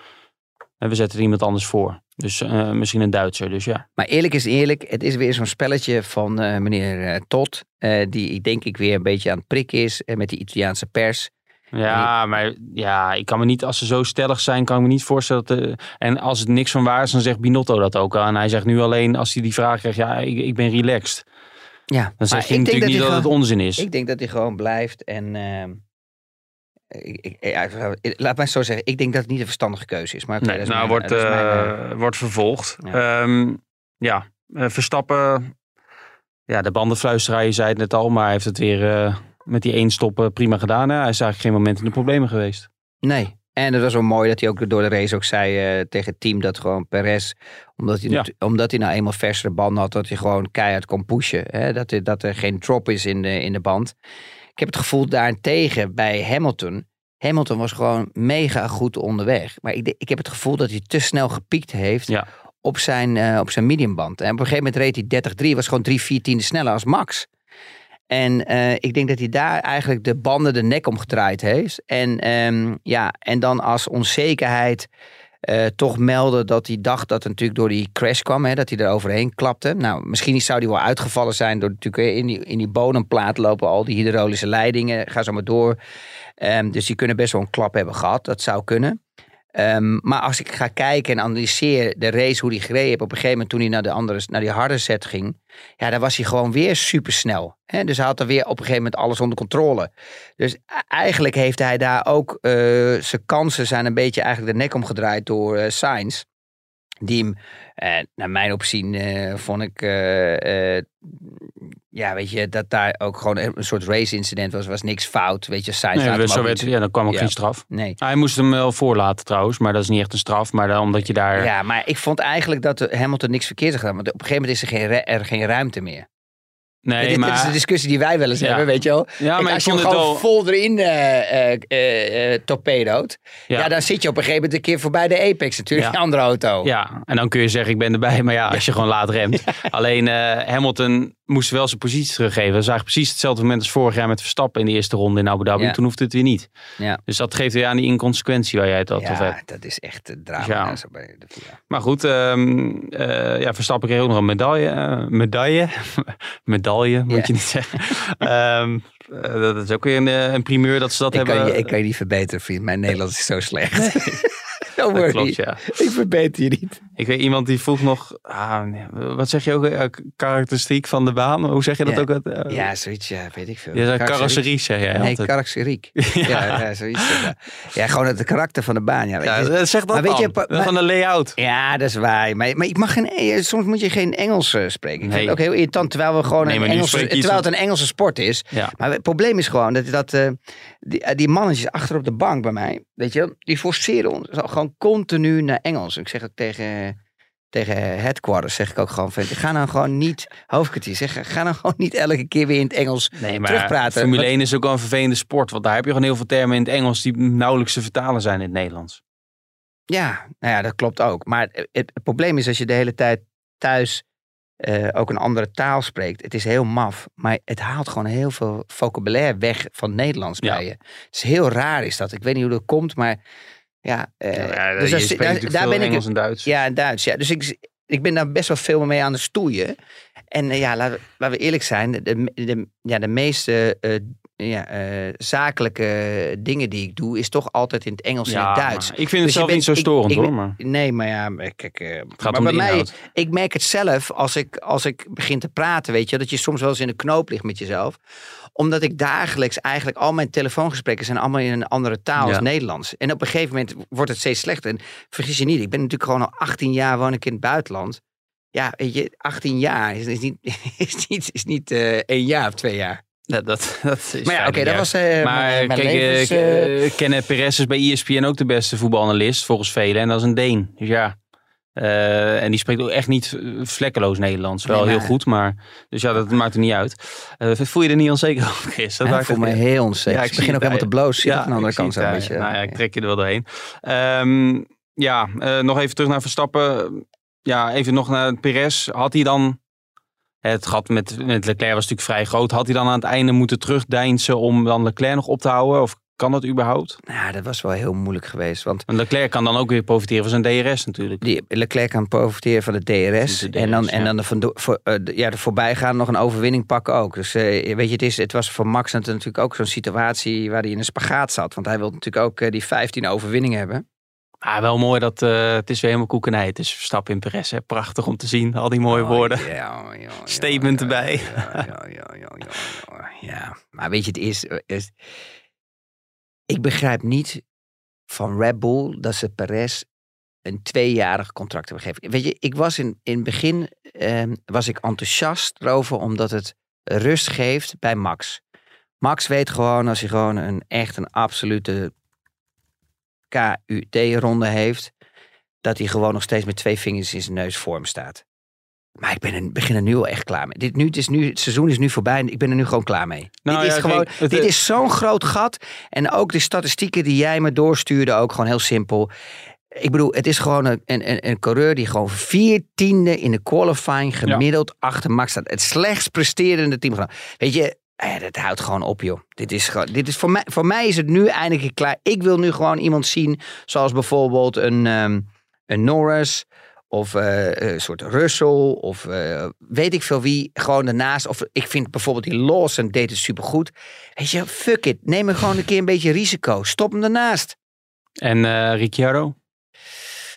En we zetten er iemand anders voor. Dus misschien een Duitser, dus ja. Maar eerlijk is eerlijk, het is weer zo'n spelletje van meneer Todd, die denk ik weer een beetje aan het prikken is met die Italiaanse pers. Ja, maar ja, ik kan me niet, als ze zo stellig zijn, kan ik me niet voorstellen dat... en als het niks van waar is, dan zegt Binotto dat ook al. En hij zegt nu alleen, als hij die vraag krijgt, ja, ik, ik ben relaxed. Ja, Dan zeg ik je natuurlijk niet dat het onzin is. Ik denk dat hij gewoon blijft en... ehm, ik, ik, ja, laat mij zo zeggen, ik denk dat het niet een verstandige keuze is. Maar Nee, is nou, mijn- wordt, dat is mijn, eh, eh, wordt vervolgd. Ja. Ja, ja eh, Verstappen, ja, de bandenfluisteraar, je zei het net al, maar hij heeft het weer met die één stop eh, prima gedaan. Hè? Hij is eigenlijk geen moment in de problemen geweest. Nee. En het was wel mooi dat hij ook door de race ook zei eh, tegen het team dat gewoon Perez, omdat hij, Ja. omdat hij nou eenmaal versere banden had, dat hij gewoon keihard kon pushen. Hè? Dat, er, dat er geen drop is in de, in de band. Ik heb het gevoel daarentegen bij Hamilton. Hamilton was gewoon mega goed onderweg. Maar ik, ik heb het gevoel dat hij te snel gepiekt heeft Ja. op, zijn, eh, op zijn mediumband. En op een gegeven moment reed hij 30-3, was gewoon 3, 4 tienden sneller als Max. En eh, ik denk dat hij daar eigenlijk de banden de nek omgedraaid heeft. En, ehm, ja, en dan als onzekerheid eh, toch melden dat hij dacht dat het natuurlijk door die crash kwam. Hè, dat hij er overheen klapte. Nou, misschien zou hij wel uitgevallen zijn. Door natuurlijk in die, in die bodemplaat lopen al die hydraulische leidingen. Ga zo maar door. Ehm, dus die kunnen best wel een klap hebben gehad. Dat zou kunnen. Ehm, maar als ik ga kijken en analyseer de race, hoe hij gereden heeft, op een gegeven moment toen hij naar, de andere, naar die harde set ging, ja, dan was hij gewoon weer supersnel. Hè? Dus hij had er weer op een gegeven moment alles onder controle. Dus e- eigenlijk heeft hij daar ook, eh, zijn kansen zijn een beetje eigenlijk de nek omgedraaid door eh Sainz. Die hem, eh, naar mijn opzien, eh, vond ik, eh, ja, weet je, dat daar ook gewoon een soort race-incident was. was niks fout, weet je. Sainz Nee, zo werd, niet- ja, dan kwam ook Ja. geen straf. Nee. Hij moest hem wel voorlaten trouwens, maar dat is niet echt een straf. Maar dan omdat je daar... Ja, maar ik vond eigenlijk dat Hamilton niks verkeerd had gedaan. Want op een gegeven moment is er geen, er geen ruimte meer. Nee, dit, maar, dit is de discussie die wij wel eens Ja. hebben, weet je wel. ja, maar als je hem gewoon wel... vol erin eh eh eh, eh, torpedoot, ja. Ja. dan zit je op een gegeven moment een keer voorbij de Apex natuurlijk, die andere auto. Ja, en dan kun je zeggen ik ben erbij. Maar ja, als je gewoon laat remt. Alleen Hamilton moest wel zijn positie teruggeven. Dat is eigenlijk precies hetzelfde moment als vorig jaar met Verstappen in de eerste ronde in Abu Dhabi. Ja. Toen hoefde het weer niet. Ja. Dus dat geeft weer aan die inconsequentie waar jij het altijd over Ja, hebt. dat is echt een drama. Ja. daar zo bij de VIA. Maar goed, ehm, eh, ja, Verstappen kreeg ook nog een medaille. eh, medaille? medaille, moet Ja. je niet zeggen. Ehm, eh, dat is ook weer een, eh, een primeur dat ze dat Ik, hebben. kan je, ik kan je niet verbeteren, vriend. Mijn Nederlands is zo slecht. Worry. klopt, ja. Ik verbeter je niet. Ik weet iemand die vroeg nog, ah, wat zeg je ook, eh, karakteristiek van de baan? Hoe zeg je dat Ja. ook? Eh, Ja, zoiets, ja, weet ik veel. Zei Carrosserie. zeg jij Nee, altijd. karakteriek. ja. Ja, zoiets. Ja. ja, gewoon het karakter van de baan. Ja, weet Ja, je. zeg dat Maar weet dan. je, pa- Van de layout. Ja, dat is waar. Maar, maar ik mag geen, eh, soms moet je geen Engels eh, spreken. Ik vind Nee. het ook heel irritant, terwijl, we gewoon Nee, een Engelse, terwijl het een Engelse sport is. Ja. Maar het probleem is gewoon dat, dat eh, die, eh, die mannetjes achter op de bank bij mij, weet je, die forceren ons gewoon continu naar Engels. Ik zeg ook tegen, tegen headquarters, zeg ik ook gewoon, van, ga nou gewoon niet, hoofdkwartier, zeg, ga nou gewoon niet elke keer weer in het Engels Nee, maar terugpraten. Formule Want- 1 is ook wel een vervelende sport. Want daar heb je gewoon heel veel termen in het Engels die nauwelijks te vertalen zijn in het Nederlands. Ja, nou ja, dat klopt ook. Maar het, probleem is als je de hele tijd thuis eh, ook een andere taal spreekt. Het is heel maf, maar het haalt gewoon heel veel vocabulaire weg van het Nederlands Ja. bij je. Het is heel raar is dat. Ik weet niet hoe dat komt, maar ja. ja, dus als- daar, ben ik. Engels en Duits. Ja, en Duits. Ja. Dus ik, ik ben daar best wel veel mee aan het stoeien. En eh, ja, laten we, laten we eerlijk zijn. De, de, de- ja, de meeste eh, ja, eh, zakelijke dingen die ik doe, is toch altijd in het Engels en het Duits. ik vind het Dus zelf bent- niet zo storend ik hoor. Maar Nee, maar ja, kijk. eh, het gaat maar om bij mij, inhoud. ik merk het zelf als ik, als ik begin te praten, weet je, dat je soms wel eens in de knoop ligt met jezelf. Omdat ik dagelijks eigenlijk al mijn telefoongesprekken zijn allemaal in een andere taal Ja. als Nederlands. En op een gegeven moment wordt het steeds slechter. En vergis je niet, ik ben natuurlijk gewoon al 18 jaar woon ik in het buitenland. Ja, weet je, 18 jaar is, is niet, is niet, is niet eh, één jaar of twee jaar. Ja, dat, dat is Maar ja, oké, dat was eh, Maar mijn, kijk, eh, Kenneth Perez is bij ESPN ook de beste voetbalanalist, volgens velen. En dat is een Deen. Dus ja, en die spreekt ook echt niet vlekkeloos Nederlands. Wel Nee, heel goed, maar dus ja, dat maakt er niet uit. Voel je er niet onzeker over, Chris? Dat ja, maakt ik voel me heel onzeker. Ja, ik begin ook helemaal te bloos. Ja, aan de andere kant een beetje. Nou ja, ik trek je er wel doorheen. Ehm, ja, nog even terug naar Verstappen. Ja, even nog naar Perez. Had hij dan... Het gat met, met Leclerc was natuurlijk vrij groot. Had hij dan aan het einde moeten terugdeinzen om dan Leclerc nog op te houden? Of kan dat überhaupt? Nou, dat was wel heel moeilijk geweest. Want Want Leclerc kan dan ook weer profiteren van zijn DRS natuurlijk. die Leclerc kan profiteren van de DRS. En dan, en ja. dan de, voor, eh, de- ja, de voorbijgaan nog een overwinning pakken ook. Dus eh, weet je, het, is, het was voor Max natuurlijk ook zo'n situatie waar hij in een spagaat zat. Want hij wil natuurlijk ook eh, die 15 overwinningen hebben. Maar wel mooi dat eh, het is weer helemaal koekenij. Het is Verstappen in Perez. Hè. Prachtig om te zien. Al die mooie Oh, woorden. ja, ja, ja, Statement erbij. Ja, ja, ja, ja, ja, ja. Ja, maar weet je, het is, is... Ik begrijp niet van Red Bull dat ze Perez een tweejarig contract hebben gegeven. Weet je, ik was in, in het begin ehm, was ik enthousiast erover omdat het rust geeft bij Max. Max weet gewoon als hij gewoon een echt een absolute KUT-ronde heeft, dat hij gewoon nog steeds met twee vingers in zijn neus voor hem staat. Maar ik ben er, begin er nu al echt klaar mee. Dit, nu, het, is nu, het seizoen is nu voorbij en ik ben er nu gewoon klaar mee. Nou dit is, ja, gewoon, kijk, het- dit is zo'n groot gat. En ook de statistieken die jij me doorstuurde, ook gewoon heel simpel. Ik bedoel, het is gewoon een, een, een, coureur die gewoon viertiende in de qualifying gemiddeld achter Max staat. Het slechtst presterende team. Weet je, eh, dat houdt gewoon op, joh. Dit is, gewoon, dit is voor, mij, voor mij is het nu eindelijk klaar. Ik wil nu gewoon iemand zien, zoals bijvoorbeeld een, ehm, een Norris of eh, een soort Russell of eh, weet ik veel wie. Gewoon ernaast. Of ik vind bijvoorbeeld die Lawson deed het supergoed. Weet je, fuck it. Neem er gewoon een keer een beetje risico. Stop hem ernaast. En eh Ricciardo?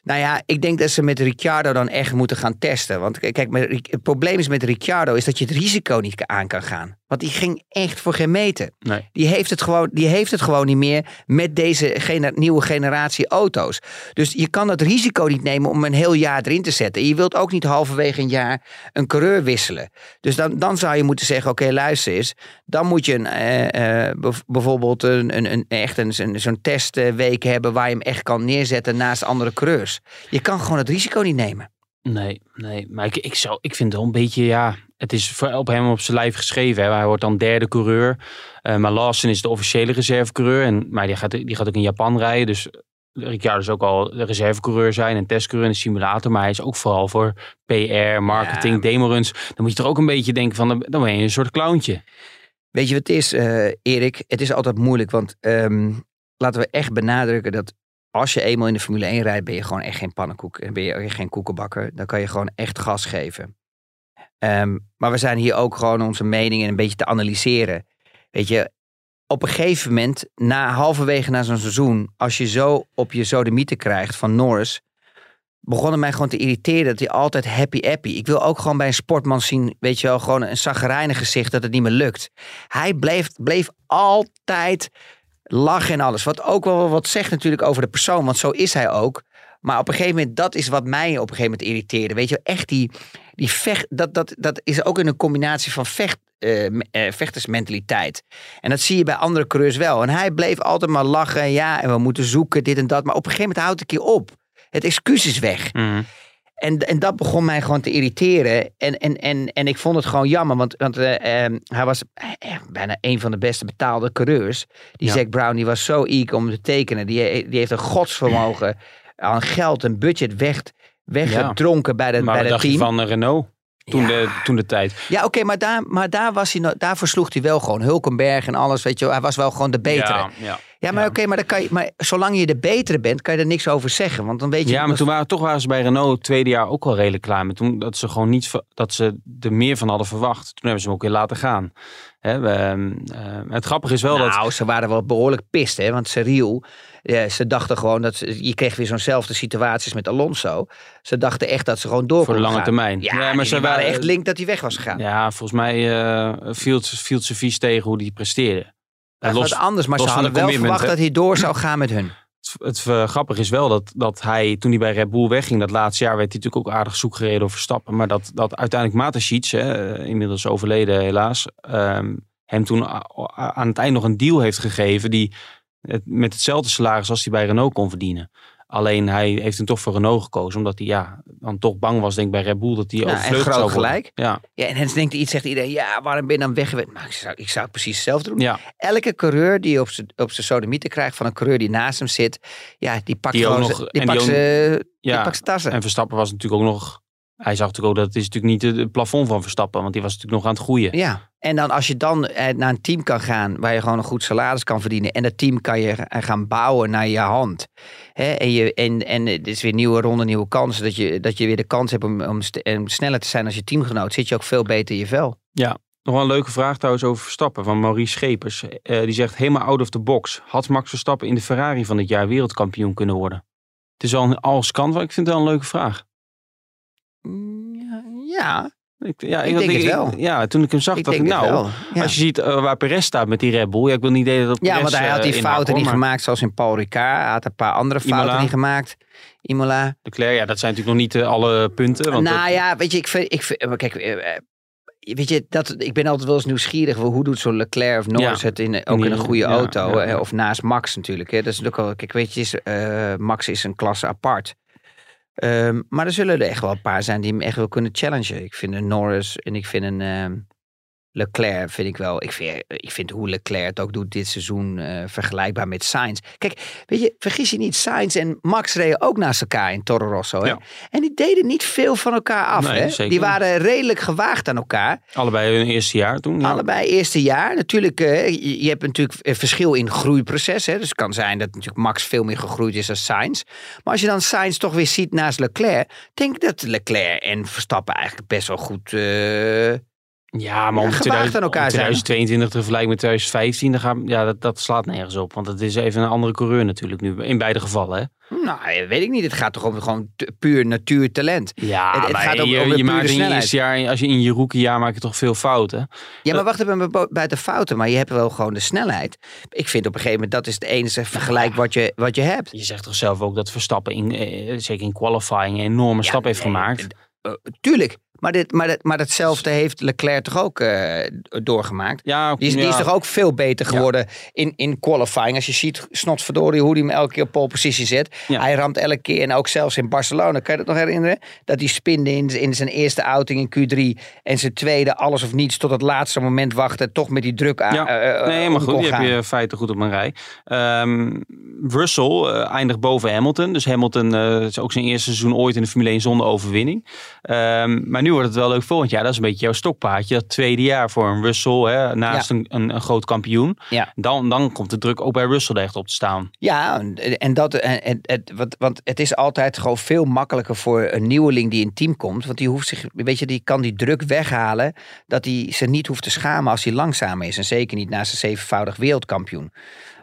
Nou ja, ik denk dat ze met Ricciardo dan echt moeten gaan testen. Want kijk, met het probleem is met Ricciardo is dat je het risico niet aan kan gaan. Want die ging echt voor geen meter. Nee. Die heeft het gewoon, die heeft het gewoon niet meer met deze nieuwe generatie auto's. Dus je kan dat risico niet nemen om een heel jaar erin te zetten. En je wilt ook niet halverwege een jaar een coureur wisselen. Dus dan, dan zou je moeten zeggen, oké, luister eens. Dan moet je een, eh, eh, bijvoorbeeld een, een, een, echt een, een, zo'n testweek hebben... waar je hem echt kan neerzetten naast andere coureurs. Je kan gewoon het risico niet nemen. Nee, nee. Maar ik, ik, zou, ik vind het wel een beetje, ja... Het is voor- op hem op zijn lijf geschreven. Hè. Hij wordt dan derde coureur. Eh, maar Lawson is de officiële reservecoureur. En, maar die gaat, die gaat ook in Japan rijden. Dus Ricciardo is ook al de reservecoureur zijn. En testcoureur in de simulator. Maar hij is ook vooral voor PR, marketing, Ja. demoruns. Dan moet je toch ook een beetje denken van... Dan ben je een soort clowntje. Weet je wat het is, eh, Erik? Het is altijd moeilijk, want ehm, laten we echt benadrukken dat als je eenmaal in de Formule 1 rijdt, ben je gewoon echt geen pannenkoek. En ben je echt geen koekenbakker. Dan kan je gewoon echt gas geven. Ehm, maar we zijn hier ook gewoon onze meningen een beetje te analyseren. Weet je, op een gegeven moment, na halverwege na zo'n seizoen, als je zo op je sodemieten krijgt van Norris, begon het mij gewoon te irriteren dat hij altijd happy happy. Ik wil ook gewoon bij een sportman zien, weet je wel, gewoon een zagrijnig gezicht dat het niet meer lukt. Hij bleef, bleef altijd lachen en alles. Wat ook wel wat zegt natuurlijk over de persoon, want zo is hij ook. Maar op een gegeven moment, dat is wat mij op een gegeven moment irriteerde. Weet je, echt die, die vecht, dat, dat, dat is ook in een combinatie van vecht, eh, vechtersmentaliteit. En dat zie je bij andere coureurs wel. En hij bleef altijd maar lachen, ja, en we moeten zoeken, dit en dat. Maar op een gegeven moment houdt het een keer op. Het excuus is weg. Mhm. En, en dat begon mij gewoon te irriteren. En, en, en, en ik vond het gewoon jammer, want, want eh, eh, hij was bijna een van de beste betaalde coureurs. Die Ja. Zack Brown, die was zo eek om te tekenen. Die, die heeft een godsvermogen aan geld en budget weg, weggedronken bij, de, Maar bij het team. van eh, Renault? Toen, Ja. de, toen de tijd. Ja, oké, maar, daar, maar daar was hij, nou- daarvoor sloeg hij wel gewoon Hulkenberg en alles. Weet je, hij was wel gewoon de betere. Ja, Ja, ja. maar oké, maar, dan kan je, maar zolang je de betere bent, kan je er niks over zeggen. Want dan weet je. Ja, maar toen waren, toch waren ze bij Renault het tweede jaar ook al redelijk klaar met. Toen dat ze gewoon niet dat ze er meer van hadden verwacht. Toen hebben ze hem ook weer laten gaan. Hè, we, ehm, eh, het grappige is wel dat. Nou, ze waren wel behoorlijk pist, hè? Want Cyril, ja, ze dachten gewoon dat ze, je kreeg weer zo'nzelfde situaties met Alonso. Ze dachten echt dat ze gewoon door Voor de lange gaan. termijn. Ja, Ja, maar ze waren echt link dat hij weg was gegaan. Ja, volgens mij eh, viel, ze vies tegen hoe die presteerde. dat was anders, maar ze hadden wel verwacht dat hij door zou gaan met hun. Het, het eh, grappige is wel dat, dat hij, toen hij bij Red Bull wegging, dat laatste jaar werd hij natuurlijk ook aardig zoek gereden over stappen. Maar dat, dat uiteindelijk Matasic, eh, inmiddels overleden helaas, ehm, hem toen aan het eind nog een deal heeft gegeven die het, met hetzelfde salaris als hij bij Renault kon verdienen. Alleen hij heeft toen toch voor Renault gekozen, omdat hij ja, dan toch bang was denk ik bij Red Bull dat hij overvleugeld groot zou worden. gelijk. Ja, Ja, en Hens denkt iets, zegt iedereen, ja, waarom ben je dan weg geweest? Maar ik zou, ik zou het precies hetzelfde doen. ja. Elke coureur die op zijn op zijn sodemieten krijgt van een coureur die naast hem zit, ja, die pakt Die gewoon nog- die die pakt ook- die ja. pakt zijn tassen. En Verstappen was natuurlijk ook nog, hij zag natuurlijk ook dat het is natuurlijk niet het plafond van Verstappen, want die was natuurlijk nog aan het groeien. Ja, en dan als je dan eh, naar een team kan gaan waar je gewoon een goed salaris kan verdienen. En dat team kan je eh, gaan bouwen naar je hand. Hè? En, je, en, en het is weer nieuwe ronde, nieuwe kansen. Dat je, dat je weer de kans hebt om, om, sneller te zijn als je teamgenoot. Zit je ook veel beter in je vel. Nog wel een leuke vraag trouwens over Verstappen van Maurice Schepers. Eh, die zegt helemaal out of the box. Had Max Verstappen in de Ferrari van dit jaar wereldkampioen kunnen worden? Het is al een als kan, maar ik vind het wel een leuke vraag. Mm, Ja, ja Ik, ja, Ik denk het wel. ja, toen ik hem zag, dacht ik nou. Ja. als je ziet eh, waar Perez staat met die Red Bull. Ja, ik wil niet delen dat Ja, Perez, want hij had die eh, fouten niet maar gemaakt zoals in Paul Ricard. Hij had een paar andere fouten niet gemaakt. Imola. Leclerc, ja, dat zijn natuurlijk nog niet eh, alle punten. Want nou dat- ja, weet je, ik vind, ik vind, kijk, weet je, dat, ik ben altijd wel eens nieuwsgierig. Hoe doet zo'n Leclerc of Norris Ja. het in, ook in een Ja, goede ja, auto? ja. Of naast Max natuurlijk. Hè. Dat is natuurlijk wel, kijk, weet je, is, Max is een klasse apart. Ehm, maar er zullen er echt wel een paar zijn die hem echt wel kunnen challengen. Ik vind een Norris en ik vind een ehm, Leclerc vind ik wel. Ik vind, ik vind hoe Leclerc het ook doet dit seizoen eh, vergelijkbaar met Sainz. Kijk, weet je, vergis je niet, Sainz en Max reden ook naast elkaar in Toro Rosso. Hè? Ja. En die deden niet veel van elkaar af. Nee, hè? zeker Die waren redelijk gewaagd aan elkaar. allebei hun eerste jaar toen. Ja. Allebei eerste jaar. Natuurlijk, eh, je, je hebt natuurlijk een verschil in groeiproces. Hè? Dus het kan zijn dat natuurlijk Max veel meer gegroeid is dan Sainz. Maar als je dan Sainz toch weer ziet naast Leclerc. Denk ik dat Leclerc en Verstappen eigenlijk best wel goed... eh, Ja, maar Ja, om gewaagd 2000 aan elkaar om zijn. 2022 te vergelijken met 2015, dan gaan, ja, dat, dat slaat nergens op. Want het is even een andere coureur natuurlijk nu, in beide gevallen. Hè? Nou, weet ik niet. Het gaat toch om gewoon puur natuurtalent. Ja, Het- het maar gaat ook je, om de je maakt in je eerste jaar, als je in je rookiejaar maak je toch veel fouten. Ja, maar wacht even bu- buiten fouten. Maar je hebt wel gewoon de snelheid. Ik vind op een gegeven moment dat is het enige vergelijk wat je, wat je hebt. Je zegt toch zelf ook dat Verstappen, in, eh, zeker in qualifying, een enorme stap heeft nee, gemaakt. Eh, tuurlijk. Maar, dit, maar, dat, maar datzelfde heeft Leclerc toch ook eh, doorgemaakt. Ja, Die is, die is toch ook veel beter geworden in, in qualifying. Als je ziet, snotverdorie, hoe hij hem elke keer op pole positie zet. Ja. Hij ramt elke keer. En ook zelfs in Barcelona, kan je dat nog herinneren? Dat hij spinde in, in zijn eerste outing in Q3. En zijn tweede alles of niets tot het laatste moment wachten. Toch met die druk aan. Eh, eh, nee, maar goed, hebt gaan. je feiten goed op mijn rij. Ehm, Russell eindigt boven Hamilton. Dus Hamilton is ook zijn eerste seizoen ooit in de Formule 1 zonder overwinning. Ehm, maar nu wordt het wel leuk volgend jaar. Dat is een beetje jouw stokpaardje. Dat tweede jaar voor een Russell, hè, naast een, een, een groot kampioen. Ja. Dan, dan komt de druk ook bij Russell echt op te staan. Ja, en- dat, en, en, het- want, want het is altijd gewoon veel makkelijker voor een nieuweling die in het team komt. Want die hoeft zich, weet je, die kan die druk weghalen. Dat hij zich niet hoeft te schamen als hij langzaam is. En zeker niet naast een zevenvoudig wereldkampioen.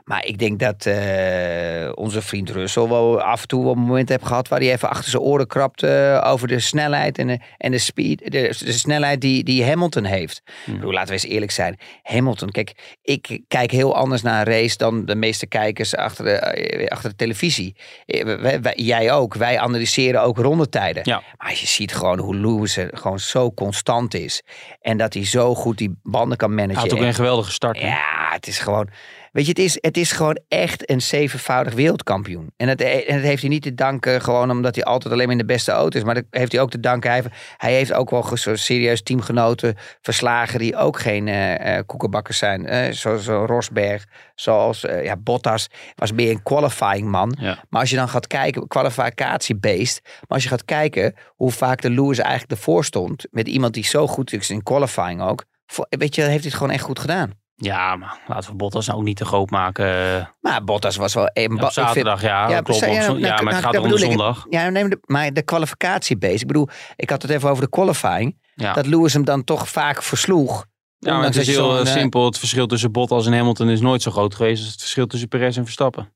Maar ik denk dat eh, onze vriend Russell wel af en toe wel een moment heeft gehad waar hij even achter zijn oren krabt eh, over de snelheid en de, en de speed, de, de snelheid die, die Hamilton heeft. Ik bedoel, laten we eens eerlijk zijn. Hamilton, kijk, ik kijk heel anders naar een race dan de meeste kijkers achter de, eh, achter de televisie. Wij- wij- jij ook. Wij analyseren ook rondetijden. Ja. Maar als je ziet gewoon hoe Lewis er gewoon zo constant is. En dat hij zo goed die banden kan Hij managen. had ook En- een geweldige start. hè? ja, het is gewoon. Weet je, het is, het is gewoon echt een zevenvoudig wereldkampioen. En dat, en dat heeft hij niet te danken gewoon omdat hij altijd alleen maar in de beste auto is. Maar dat heeft hij ook te danken. Hij, heeft- hij heeft ook wel serieus teamgenoten verslagen die ook geen eh, koekenbakkers zijn. Eh, zoals zo Rosberg, zoals ja, Bottas was meer een qualifying man. Ja. Maar als je dan gaat kijken, kwalificatiebeest. Maar als je gaat kijken hoe vaak de Lewis eigenlijk ervoor stond. Met iemand die zo goed is in qualifying ook. voor- Weet je, dan heeft hij het gewoon echt goed gedaan. Ja, maar laten we Bottas nou ook niet te groot maken. eh, Maar Bottas was wel... een op zaterdag, ja, Ja, klopt. ja, op ja, zon- nou, ja, maar nou, het gaat dat om de ik. zondag. Ja, nee, maar de, maar de kwalificatiebeest. Ik bedoel, ik had het even over de qualifying. Ja. Dat Lewis hem dan toch vaak versloeg. Ja, maar het is heel eh, eh, simpel. Het verschil tussen Bottas en Hamilton is nooit zo groot geweest als het verschil tussen Perez en Verstappen.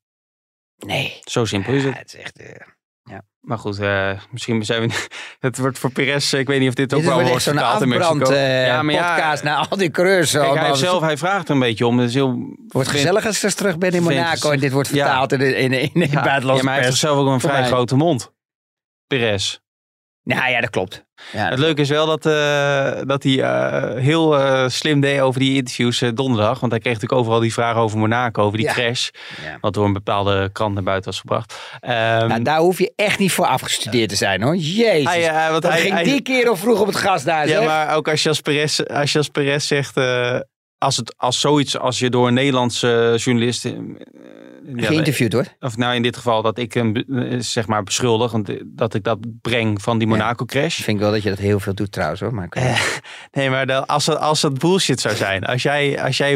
Nee. Zo simpel is het. het is echt... Maar goed, eh, misschien zijn we... Het wordt voor Perez, ik weet niet of dit ook wel wordt vertaald in Mexico. eh, ja, maar ja, podcast naar al die coureurs. kijk, hij, zelf, hij vraagt er een beetje om. Het is heel... wordt gezellig als straks terug ben in Monaco en dit wordt Ja. vertaald in in, in Ja, buitenlandse ja, maar hij heeft zichzelf ook een vrij grote mond. Perez. Nou ja, dat klopt. Ja, Het leuke is wel dat, eh, dat hij eh, heel eh, slim deed over die interviews donderdag. Want hij kreeg natuurlijk overal die vragen over Monaco, over die Ja. crash. Ja. Wat door een bepaalde krant naar buiten was gebracht. Nou, daar hoef je echt niet voor afgestudeerd te zijn hoor. Jezus. hij, want dat hij- ging hij- die kerel vroeg op het gas daar. Ja, zeg. maar ook als je als Perez, Perez zegt... als, het, als zoiets, als je door een Nederlandse journalist... ja, Geïnterviewd hoor. Of nou in dit geval dat ik hem eh, zeg maar beschuldig. eh, Dat ik dat breng van die. Monaco crash. Ik vind wel dat je dat heel veel doet trouwens hoor. Maar Eh, Nee, maar als, dat, als dat bullshit zou zijn. Als jij, als jij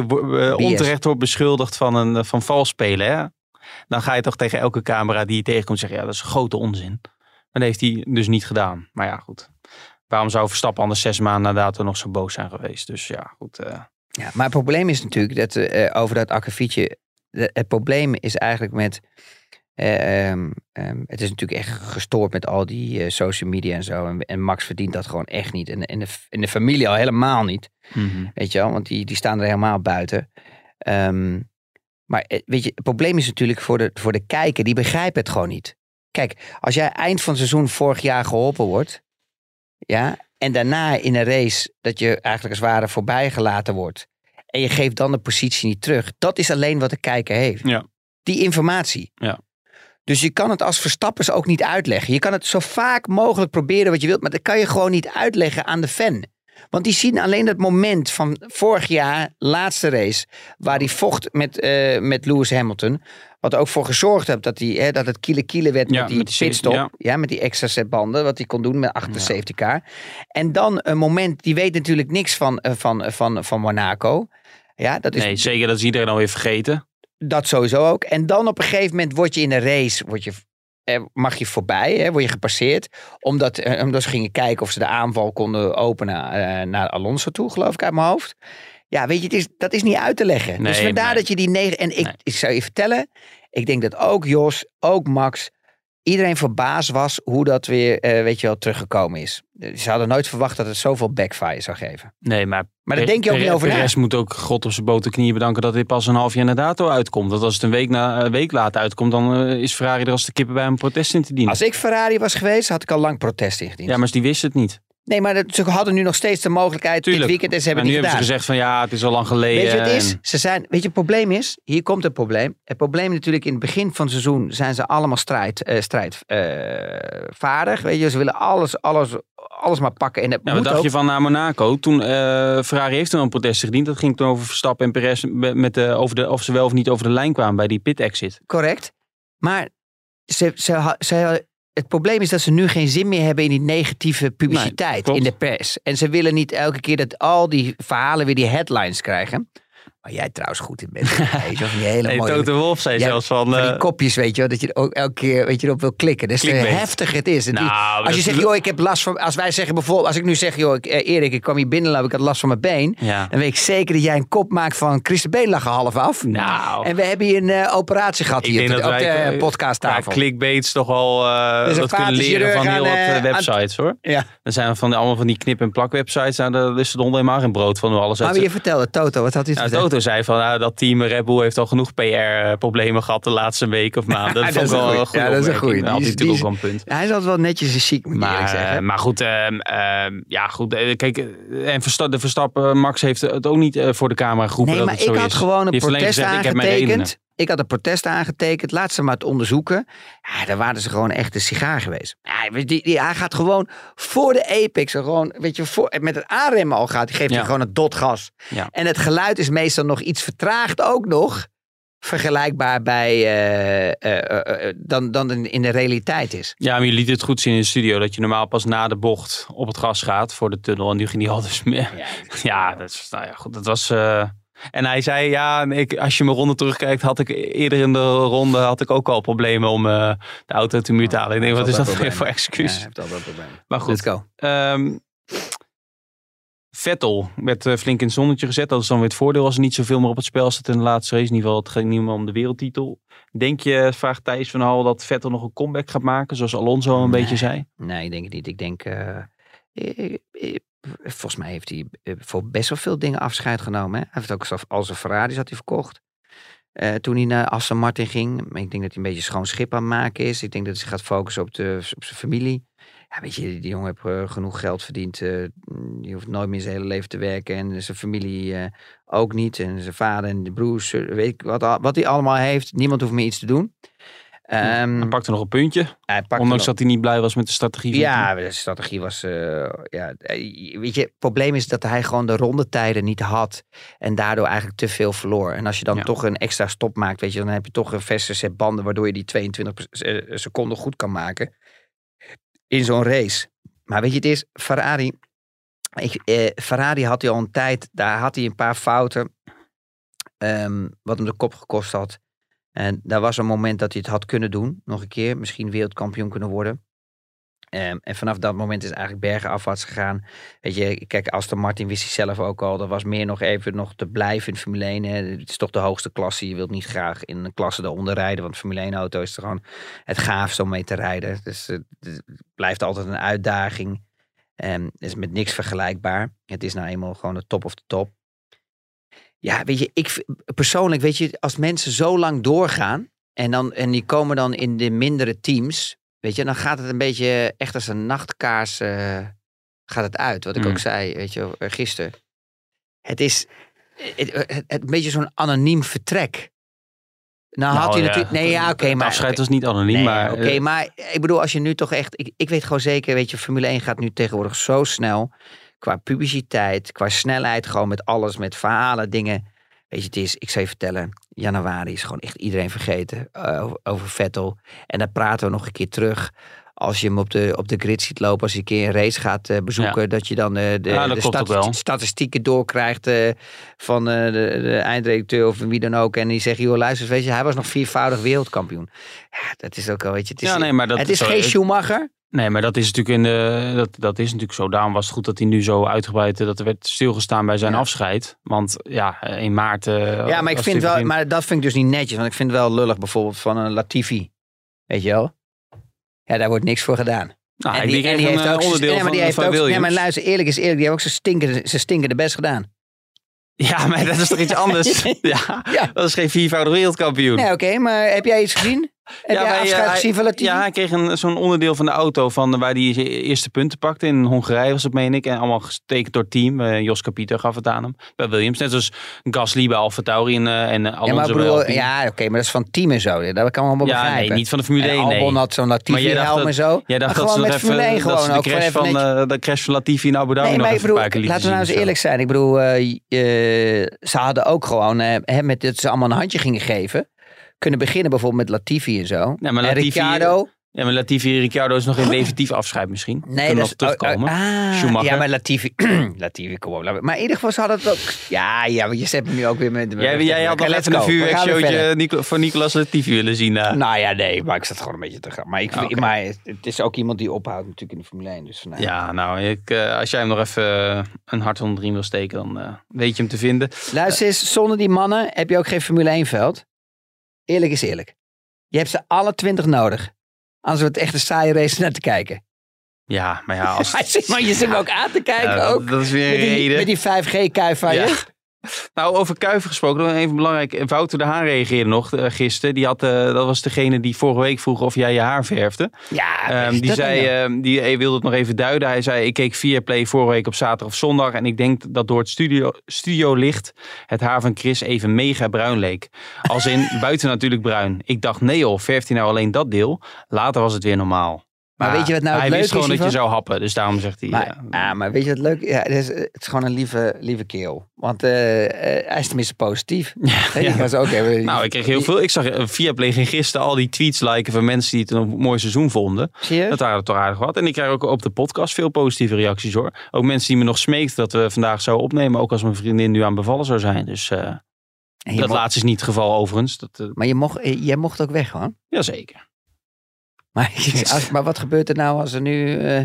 onterecht wordt beschuldigd van, een, van vals spelen. Hè, dan ga je toch tegen elke camera die je tegenkomt zeggen. Ja, dat is grote onzin. Maar dat heeft hij dus niet gedaan. Maar ja, goed. Waarom zou Verstappen anders zes maanden na dato nog zo boos zijn geweest? Dus ja, goed. Ja, maar het probleem is natuurlijk dat over dat akkefietje. De- Het probleem is eigenlijk met. eh, ehm, ehm, het is natuurlijk echt gestoord met al die eh, social media en zo. En, en Max verdient dat gewoon echt niet. En, en, de, en de familie al helemaal niet. Weet je wel, want die, die staan er helemaal buiten. Ehm, maar eh, weet je, het probleem is natuurlijk voor de, voor de kijker, die begrijpt het gewoon niet. Kijk, als jij eind van het seizoen vorig jaar geholpen wordt. Ja, en daarna in een race dat je eigenlijk als het ware voorbij gelaten wordt. En je geeft dan de positie niet terug. Dat is alleen wat de kijker heeft. Ja. Die informatie. Ja. Dus je kan het als Verstappers ook niet uitleggen. Je kan het zo vaak mogelijk proberen wat je wilt. Maar dat kan je gewoon niet uitleggen aan de fan. Want die zien alleen dat moment van vorig jaar, laatste race. Waar hij vocht met, eh, met Lewis Hamilton. Wat er ook voor gezorgd heeft dat, hij, hè, dat het kiele kiele werd Ja, met die met die pitstop. ja. Ja. met die extra set banden. Wat hij kon doen met achter de safety car. En dan een moment, die weet natuurlijk niks van, eh, van, van, van Monaco. Ja, dat is nee, zeker dat is iedereen alweer vergeten. dat sowieso ook. En dan op een gegeven moment word je in een race, word je eh, mag je voorbij, hè, word je gepasseerd. Omdat, eh, omdat ze gingen kijken of ze de aanval konden openen eh, naar Alonso toe, geloof ik uit mijn hoofd. Ja, weet je, het is, dat is niet uit te leggen. dus vandaar nee. dat je die negen... En ik, Nee. ik zou je vertellen, ik denk dat ook Jos, ook Max... Iedereen verbaasd was hoe dat weer, eh, weet je wel, teruggekomen is. Ze hadden nooit verwacht dat het zoveel backfire zou geven. Nee, maar... Maar daar denk je ook niet over na. De rest moet ook God op zijn bote knieën bedanken dat dit pas een half jaar na dato uitkomt. Dat als het een week, na, een week later uitkomt, dan eh, is Ferrari er als de kippen bij een protest in te dienen. Als ik Ferrari was geweest, had ik al lang protest ingediend. Ja, maar die wisten het niet. Nee, maar dat- ze hadden nu nog steeds de mogelijkheid Tuurlijk. dit weekend en ze hebben maar nu hebben gedaan. ze gezegd van ja, het is al lang geleden. Weet je wat het is? en- Ze zijn, weet je, het probleem is, hier komt het probleem. Het probleem natuurlijk in het begin van het seizoen zijn ze allemaal strijd, eh, strijdvaardig. weet je, ze willen alles, alles, alles maar pakken. En dat Ja, moet dacht ook. je van naar Monaco? Toen eh, Ferrari heeft toen een protest gediend. Dat ging toen over Verstappen en Perez met, de, over de, of ze wel of niet over de lijn kwamen bij die pit exit. Correct. Maar ze, ze, ze, het probleem is dat ze nu geen zin meer hebben in die negatieve publiciteit in de pers. En ze willen niet elke keer dat al die verhalen weer die headlines krijgen. Waar jij trouwens goed in bent. weet je, van die hele Nee, mooie Toto Wolf zei zelfs van... van die eh, kopjes, weet je wel, dat je ook elke keer weet je, erop wil klikken. Dus hoe heftig het is. Nou, als je zegt, joh, ik heb last van... Als wij zeggen bijvoorbeeld, als ik nu zeg, joh, ik, eh, Erik, ik kwam hier binnenlopen, ik had last van mijn been. ja. Dan weet ik zeker dat jij een kop maakt van Chris de Been lag er half af. Nou, En we hebben hier een eh, operatie gehad ik hier op de, op de podcasttafel. Ja, clickbaits toch al eh Dus dat kunnen leren van heel aan, wat websites hoor. Ja. Er zijn van, die- allemaal van die knip- en plak-websites. Nou, daar is er onder helemaal geen brood van hoe alles Maar uit. wie je vertelde, Toto, wat had hij te vertellen? Toto zei van nou, dat team Red Bull heeft al genoeg PR-problemen gehad de laatste week of maanden. Dat, Dat is wel een goede Ja, dat is een had Die hij is- ook wel een punt. Hij is altijd wel netjes en chic, moet Maar, zeggen. eh, maar goed, ehm, ehm, ja, goed. eh, kijk, eh, en Versta- de Verstappen, Max heeft het ook niet eh, voor de camera geroepen Nee, dat maar het zo ik had is. gewoon een protest gezegd, ik heb mijn redenen. aangetekend. Ik had een protest aangetekend. Laat ze maar het onderzoeken. Ja, daar waren ze gewoon echt een sigaar geweest. Ja, je, die, die- hij gaat gewoon voor de apex. Gewoon, weet je, voor, met het aanremmen al gaat. Die geeft Ja. hij gewoon een dot gas. Ja. En het geluid is meestal nog iets vertraagd ook nog. Vergelijkbaar bij, eh, eh, eh, dan, dan in- in de realiteit is. Ja, maar je liet het goed zien in de studio dat je normaal pas na de bocht op het gas gaat voor de tunnel. En nu ging die al dus meer. Ja, dat, is, nou ja, goed, dat was. En hij zei, ja, ik, als je mijn ronde terugkijkt, had ik eerder in de ronde had ik ook al problemen om eh, de auto te muur te halen. Ik denk, wat is dat weer voor Ja, excuus? heeft altijd problemen. Maar goed, Let's go. Ehm, Vettel werd eh, flink in het zonnetje gezet. Dat is dan weer het voordeel als er niet zoveel meer op het spel staat in de laatste race. In ieder geval, het ging niet meer om de wereldtitel. Denk je, vraagt Thijs van Hal, dat Vettel nog een comeback gaat maken? Zoals Alonso een Nee. beetje zei. Nee, ik denk het niet. Ik denk, eh, volgens mij heeft hij eh, voor best wel veel dingen afscheid genomen. Hè? Hij heeft ook al zijn Ferraris had hij verkocht. Eh, toen hij naar Aston Martin ging. Ik denk dat hij een beetje schoon schip aan het maken is. Ik denk dat hij gaat focussen op, de, op zijn familie. Ja, weet je, die jongen heeft eh, genoeg geld verdiend. die hoeft nooit meer zijn hele leven te werken. En zijn familie ook niet. En zijn vader en de broers. weet ik wat, wat hij allemaal heeft. Niemand hoeft meer iets te doen. Ehm, Hij pakte nog een puntje. hij Ondanks nog- dat hij niet blij was met de strategie. ja, de strategie was. eh, ja, eh, weet je, het probleem is dat hij gewoon de rondetijden niet had. En daardoor eigenlijk te veel verloor. En als je dan Ja. toch een extra stop maakt, weet je, dan heb je toch een verse set banden. waardoor je die 22 eh, seconden goed kan maken. In zo'n race. Maar weet je, het is Ferrari. Ik, eh, Ferrari had hij al een tijd. Daar had hij een paar fouten. ehm, wat hem de kop gekost had. En daar was een moment dat hij het had kunnen doen. Nog een keer. Misschien wereldkampioen kunnen worden. Ehm, en vanaf dat moment is eigenlijk bergenafwaarts gegaan. Weet je, kijk, Aston Martin wist zelf ook al. Er was meer nog even nog te blijven in Formule 1. Hè. Het is toch de hoogste klasse. Je wilt niet graag in een klasse eronder rijden. Want Formule 1 auto is er gewoon het gaafste om mee te rijden. Dus eh, het blijft altijd een uitdaging. Ehm, het is met niks vergelijkbaar. Het is nou eenmaal gewoon de top of de top. Ja, weet je, ik persoonlijk, weet je, als mensen zo lang doorgaan. En, dan, en die komen dan in de mindere teams. Weet je, dan gaat het een beetje echt als een nachtkaars eh, gaat het uit. Wat ik Mm. ook zei, weet je, eh, gisteren. Het is het, het, het- een beetje zo'n anoniem vertrek. Nou, Nou, had hij ja, natuurlijk... Nee, ja, oké, maar... afscheid was niet anoniem, Nee, maar... Oké, eh, maar ik bedoel, als je nu toch echt... Ik, ik weet gewoon zeker, weet je, Formule 1 gaat nu tegenwoordig zo snel. Qua publiciteit, qua snelheid, gewoon met alles, met verhalen, dingen. Weet je, het is, ik zou je vertellen, januari is gewoon echt iedereen vergeten eh, over, over Vettel. En dan praten we nog een keer terug als je hem op de, op de grid ziet lopen, als je een keer een race gaat eh, bezoeken, dat je dan eh, de, Ja, dat de statistieken doorkrijgt van de, de eindredacteur of wie dan ook. En die zegt, joh, luister, weet je, hij was nog viervoudig wereldkampioen. Ja, dat is ook wel, weet je, het is, Ja, nee, maar dat het is geen Schumacher. Nee, maar dat is natuurlijk in de, dat, dat is natuurlijk zo. Daarom was het goed dat hij nu zo uitgebreid, eh, dat er werd stilgestaan bij zijn Ja. afscheid. Want ja, in maart. eh, Ja, maar ik vind wel, maar dat vind ik dus niet netjes. Want ik vind het wel lullig bijvoorbeeld van een Latifi. Weet je wel? Ja, daar wordt niks voor gedaan. Nou, en die, die, kreeg en die een heeft eh, ook zijn- onderdeel nee, maar die van, heeft van ook, Williams. Ja, maar luister, eerlijk is eerlijk. Die heeft ook zijn stinkende, zijn stinkende best gedaan. Ja, maar dat is toch iets anders? ja, Ja. dat is geen viervoudig wereldkampioen. Nee, oké, maar heb jij iets gezien? Heb jij maar, afscheid eh, gezien van? Ja, hij kreeg een, zo'n onderdeel van de auto van, waar hij zijn eerste punten pakte. In Hongarije was het, meen ik. En allemaal getekend door het team. Eh, Jos Capito gaf het aan hem. Bij Williams. Net zoals Gasly bij Alfa Tauri en, eh, en eh, Alonso ja, maar broer, ja, oké, maar dat is van team en zo. Dat kan allemaal Ja, begrijpen. nee, niet van de Formule En 1, nee. Albon had zo'n Maar jij Latifi dacht helm dat- en zo. Jij dacht dat ze met Formule 1 even, dat gewoon de crash, van, eh, de crash van Latifi in Abu Dhabi Nee, nog maar even laten we nou eens eerlijk zijn. Ik bedoel, eh, eh, ze hadden ook gewoon, eh, met dat ze allemaal een handje gingen geven, kunnen beginnen bijvoorbeeld met Latifi en zo. Ja, maar en Latifi- Ricciardo. Ja, maar Latifi en Ricciardo is nog een definitief afscheid misschien. Nee, dat nog is terugkomen. oh, oh, ah, Schumacher. Ja, maar Latifi, Latifi, kom op. Maar in ieder geval, hadden het ook. Ja, ja, maar je zet me nu ook weer met. Jij, jij had let's even een vuurwerkshowtje voor Nicolas Latifi willen zien. eh. Nou ja, nee, maar ik zat gewoon een beetje te gaan. Maar, ik, maar het is ook iemand die ophoudt natuurlijk in de Formule 1. Dus. Ja, nou, ik, eh, als jij hem nog even eh, een hart onder de riem wil steken, dan weet je hem te vinden. Luister eens, zonder die mannen heb je ook geen Formule 1 veld. Eerlijk is eerlijk. Je hebt ze alle twintig nodig. Anders wordt het echt een saaie race naar te kijken. Ja, maar ja, als... Maar je zit me ook aan te kijken Ja, ook. dat is weer een Met die, reden. met die 5G-kuif van Ja. je. Nou, over Kuiven gesproken, nog even belangrijk. Wouter de Haan reageerde nog eh, gisteren. Die had, eh, dat was degene die vorige week vroeg of jij je haar verfde. Ja, is die zei, ehm, die wilde het nog even duiden. Hij zei, ik keek via Play vorige week op zaterdag of zondag. En ik denk dat door het studio, studiolicht het haar van Chris even mega bruin leek. Als in, buiten natuurlijk bruin. Ik dacht, nee joh, verft hij nou alleen dat deel? Later was het weer normaal. Maar weet je wat nou het Hij leuke wist gewoon is dat je zou happen. Dus daarom zegt hij... Maar, ja, ah, maar weet je wat leuk ja, het, is, het is gewoon een lieve, lieve kerel. Want eh, hij is tenminste positief. Ja. kan ze ook hebben. Nou, ik kreeg heel veel. Ik zag eh, via Play ging gisteren al die tweets liken van mensen die het een mooi seizoen vonden. Zie je? Dat waren er toch aardig wat. En ik krijg ook op de podcast veel positieve reacties hoor. Ook mensen die me nog smeekten dat we vandaag zouden opnemen. Ook als mijn vriendin nu aan bevallen zou zijn. Dus dat mocht- laatste is niet het geval overigens. Dat, Maar je mocht, jij mocht ook weg hoor. jazeker. Maar, als, maar wat gebeurt er nou als er nu... eh,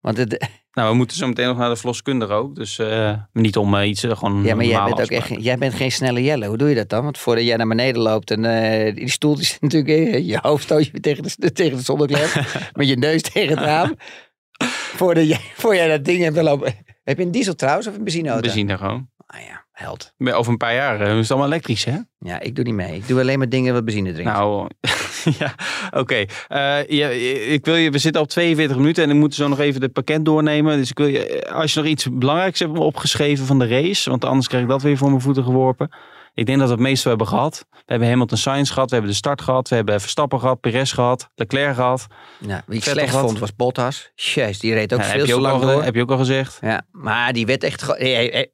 want het, Nou, we moeten zo meteen nog naar de verloskundige ook. Dus eh, niet om eh, iets, eh, gewoon ja, maar jij bent, ook echt, jij bent geen snelle Jelle. Hoe doe je dat dan? Want voordat jij naar beneden loopt en eh, die stoel zit natuurlijk in, je hoofd stoot je weer tegen de, tegen de zonneklep. met je neus tegen het raam. Voordat jij, voor jij dat ding hebt te lopen. Heb je een diesel trouwens of een benzineauto? Benzine gewoon. Ah ja, held. Over een paar jaar is het allemaal elektrisch hè? Ja, ik doe niet mee. Ik doe alleen maar dingen wat benzine drinkt. Nou, ja, oké. Eh, ja, ik wil je, we zitten op 42 minuten en ik moet zo nog even het pakket doornemen. Dus ik wil je, als je nog iets belangrijks hebt opgeschreven van de race, want anders krijg ik dat weer voor mijn voeten geworpen. Ik denk dat we het meeste hebben gehad. We hebben Hamilton Sainz gehad, we hebben de start gehad, we hebben Verstappen gehad, Perez gehad, Leclerc gehad. ja, wie ik slecht vond was Bottas. Jeez, die reed ook Ja, veel te lang al, door. heb je ook al gezegd? Ja, maar die werd echt... ge- Hey, hey, hey.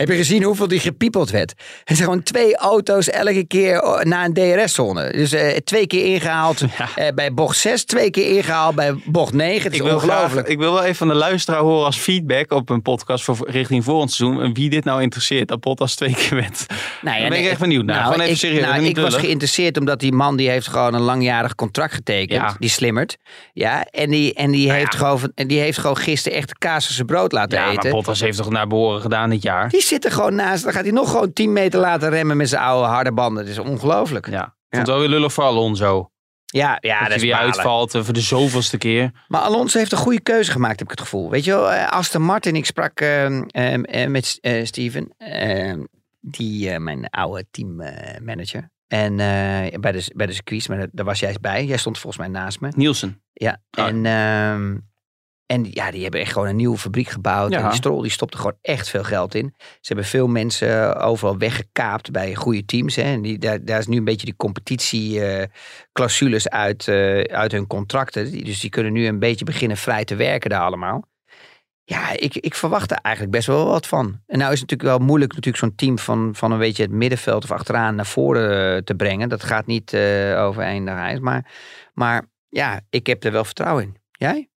Heb je gezien hoeveel die gepiepeld werd? Het zijn gewoon twee auto's elke keer oh, naar een DRS-zone. Dus eh, twee keer ingehaald eh, bij bocht 6, twee keer ingehaald bij bocht 9. Het is Ik wil, graag, ongelooflijk. ik wil wel even van de luisteraar horen als feedback op een podcast voor, richting volgend seizoen. En wie dit nou interesseert, dat Bottas twee keer went. Nou Daar ben ik echt benieuwd naar. Nou, Gewoon even ik, serieus, nou, ik was geïnteresseerd omdat die man die heeft gewoon een langjarig contract getekend. Ja. Die slimmert. Ja, en die, en die, heeft, gewoon, die heeft gewoon gisteren echt kaas zijn brood laten Ja, maar eten. Bottas heeft toch naar behoren gedaan dit jaar? Die zit er gewoon naast. Dan gaat hij nog gewoon 10 meter laten remmen met zijn oude harde banden. Dat is ongelooflijk. Ja, Ja. Ik vond het wel weer lullig voor Alonso. ja, dat dat hij is weer balen. uitvalt eh, voor de zoveelste keer. Maar Alonso heeft een goede keuze gemaakt, heb ik het gevoel. Weet je wel, eh, Aston Martin, ik sprak ehm, ehm, eh, met eh, Steven, ehm, die, eh, mijn oude teammanager. en eh, bij, de, bij de circuits, maar daar- was jij bij. Jij stond volgens mij naast me. Nielsen. Ja, Ah. en, ehm, en ja, die hebben echt gewoon een nieuwe fabriek gebouwd. Ja. En die Stroll die stopte gewoon echt veel geld in. Ze hebben veel mensen overal weggekaapt bij goede teams. Hè. En die, daar, daar is nu een beetje die competitieclausules uit, eh, uit hun contracten. Die- Dus die kunnen nu een beetje beginnen vrij te werken daar allemaal. Ja, ik, ik verwacht er eigenlijk best wel wat van. En nou is het natuurlijk wel moeilijk natuurlijk zo'n team van, van een beetje het middenveld of achteraan naar voren eh, te brengen. Dat gaat niet eh, over één dag. Maar, maar ja, ik heb er wel vertrouwen in. Jij?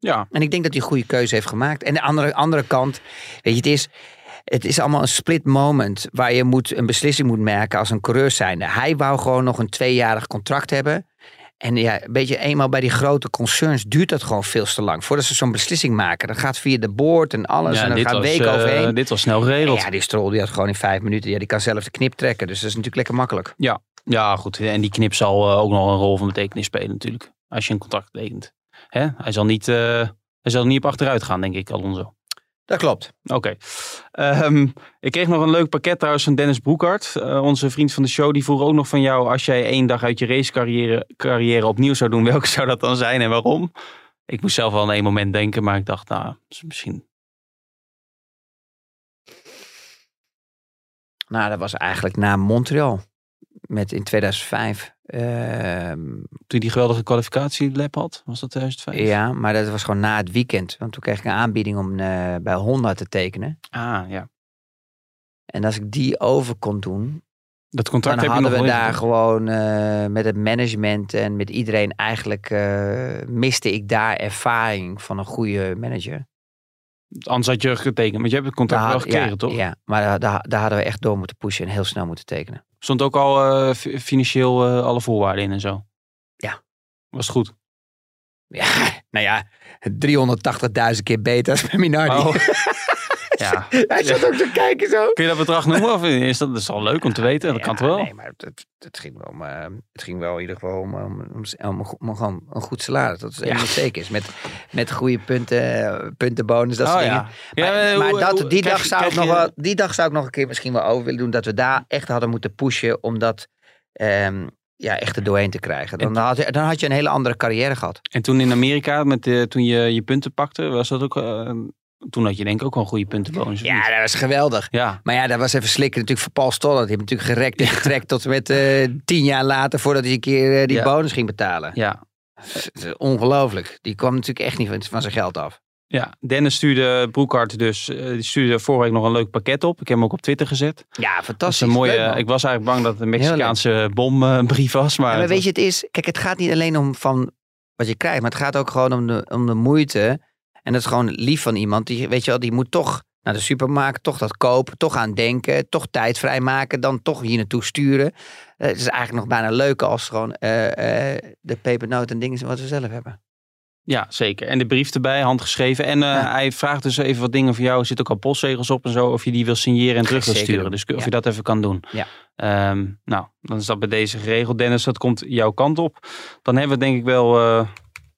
Ja, En ik denk dat hij een goede keuze heeft gemaakt. En de andere, andere kant, weet je, het is, het is allemaal een split moment waar je moet, een beslissing moet merken als een coureur zijnde. Hij wou gewoon nog een tweejarig contract hebben. En ja, een beetje eenmaal bij die grote concerns duurt dat gewoon veel te lang. Voordat ze zo'n beslissing maken. Dat gaat via de board en alles. ja en dan gaat weken eh, overheen. dit was snel geregeld. Ja, die Stroll die had gewoon in vijf minuten. Ja, die kan zelf de knip trekken. Dus dat is natuurlijk lekker makkelijk. Ja, goed. En die knip zal eh, ook nog een rol van betekenis spelen natuurlijk. Als je een contract tekent. Hè? Hij, zal niet, eh, hij zal er niet op achteruit gaan, denk ik, Alonso. Dat klopt. Oké. Ehm, ik kreeg nog een leuk pakket trouwens van Dennis Broekhart. eh, onze vriend van de show. Die vroeg ook nog van jou. Als jij één dag uit je racecarrière carrière opnieuw zou doen. Welke zou dat dan zijn en waarom? Ik moest zelf wel aan één moment denken. Maar ik dacht, nou, is misschien... Nou, dat was eigenlijk na Montreal. Met in 2005. Ehm, Toen die geweldige kwalificatielap had. Was dat 2005? ja, maar dat was gewoon na het weekend. Want toen kreeg ik een aanbieding om eh, bij Honda te tekenen. Ah, ja. En als ik die over kon doen, Dat contract dan heb je hadden nog we daar gewoon eh, met het management en met iedereen eigenlijk eh, miste ik daar ervaring van een goede manager. Anders had je getekend. Maar je hebt het contract wel gekregen, ja, toch? Ja, maar daar, daar, hadden we echt door moeten pushen en heel snel moeten tekenen. Stond ook al eh, fi- financieel eh, alle voorwaarden in en zo? Ja. Was het goed? Ja, nou ja, 380.000 keer beter als bij Minardi. Oh. ja. Hij zat ook te kijken zo. Kun je dat bedrag noemen? Of is dat, dat is al leuk om te weten? Dat Ja, kan toch wel? Nee, maar het, het, het ging wel om, eh, het ging wel in ieder geval om, om, om, om, een goed salaris. Dat is ding zeker is. Met, met goede punten, puntenbonus, dat soort Oh, dingen. Maar, eh, maar hoe- dat, hoe- die, dag zou ik nog wel, die dag zou ik nog een keer misschien wel over willen doen. Dat we daar echt hadden moeten pushen om dat ehm, ja, echt er doorheen te krijgen. Dan had, je, dan had je een hele andere carrière gehad. En toen in Amerika, met, de- toen je je punten pakte, was dat ook... eh, toen had je denk ik ook wel een goede puntenbonus. Ja, dat was geweldig. ja. Maar ja, dat was even slikken natuurlijk voor Paul Stoller. Die heeft natuurlijk gerekt en getrekt tot met eh, tien jaar later voordat hij een keer eh, die Ja. bonus ging betalen. Ja. Is Ongelooflijk. Die kwam natuurlijk echt niet van, zijn geld af. ja, Dennis stuurde Broekhart dus, eh, die stuurde vorige week nog een leuk pakket op. Ik heb hem ook op Twitter gezet. Ja, fantastisch. een mooie, Leuk, ik was eigenlijk bang dat het een Mexicaanse bombrief was. Maar, Ja, maar het weet je, het is... Kijk, het gaat niet alleen om van wat je krijgt. Maar het gaat ook gewoon om de, om de moeite. En dat is gewoon lief van iemand. Die, weet je wel, die moet toch naar de supermarkt, toch dat kopen, toch aan denken, toch tijd vrijmaken, dan toch hier naartoe sturen. Eh, het is eigenlijk nog bijna leuker als gewoon eh, eh, de pepernoten en dingen wat we zelf hebben. Ja, zeker. En de brief erbij, handgeschreven. En Ja. hij vraagt dus even wat dingen voor jou. Er zitten ook al postzegels op en zo. Of je die wil signeren en terug wil sturen. Dus of Ja. je dat even kan doen. Ja. Ehm, nou, dan is dat bij deze geregeld. Dennis, dat komt jouw kant op. Dan hebben we het denk ik wel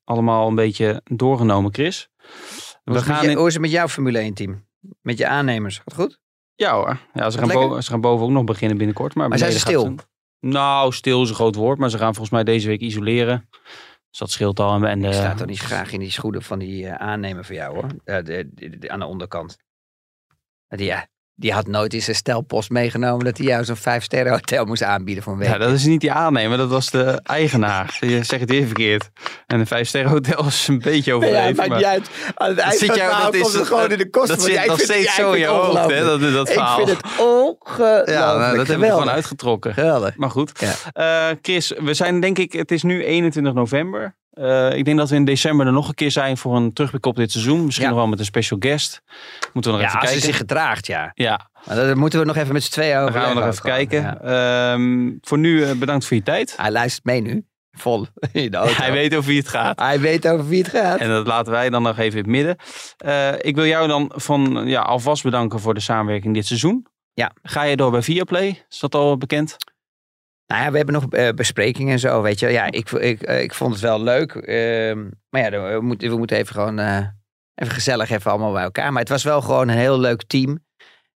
allemaal een beetje doorgenomen, Chris. We Hoe is, het met gaan je- in... hoe is het met jouw Formule 1 team? Met je aannemers? Gaat goed? Ja hoor. Ja, ze, gaan boven, ze gaan boven ook nog beginnen binnenkort. Maar, Maar zijn ze stil? Nou, stil is een groot woord. Maar ze gaan volgens mij deze week isoleren. Dus dat scheelt al. En, en Ik de- sta toch niet graag in die schoenen van die eh, aannemer van jou hoor. Eh, de, de- de- aan de onderkant. Die, ja, die had nooit in zijn stelpost meegenomen dat hij jou zo'n vijf sterren hotel moest aanbieden voor een week. Ja, dat is niet die aannemer, dat was de eigenaar. Je zegt het weer verkeerd. En een vijf sterren hotel is een beetje maakt maar uit. Aan het eind zit van jou- dat is- komt het gewoon in de kosten. dat zit ik nog steeds ik zo in je hoofd, hè, dat, dat Ik verhaal. vind het ongelooflijk. ja, nou, dat hebben we gewoon uitgetrokken. Geweldig. Maar goed. Ja. Eh, Chris, we zijn denk ik, het is nu 21 november. Eh, ik denk dat we in december er nog een keer zijn voor een terugblik op dit seizoen. Misschien Ja. nog wel met een special guest. Moeten we nog Ja, even als hij kijken. zich gedraagt, ja. Ja, Maar daar moeten we nog even met z'n tweeën over. dan gaan we nog even kijken. Ehm, voor nu eh, bedankt voor je tijd. Hij luistert mee nu. Vol in de auto. Hij weet over wie het gaat. Hij weet over wie het gaat. En dat laten wij dan nog even in het midden. Eh, ik wil jou dan van, ja, alvast bedanken voor de samenwerking dit seizoen. Ja. Ga je door bij Viaplay? Is dat al bekend? Nou ja, we hebben nog eh, besprekingen en zo, weet je. Ja, ik, ik, eh, ik vond het wel leuk. Ehm, maar ja, we moeten, we moeten even gewoon eh, even gezellig even allemaal bij elkaar. Maar het was wel gewoon een heel leuk team.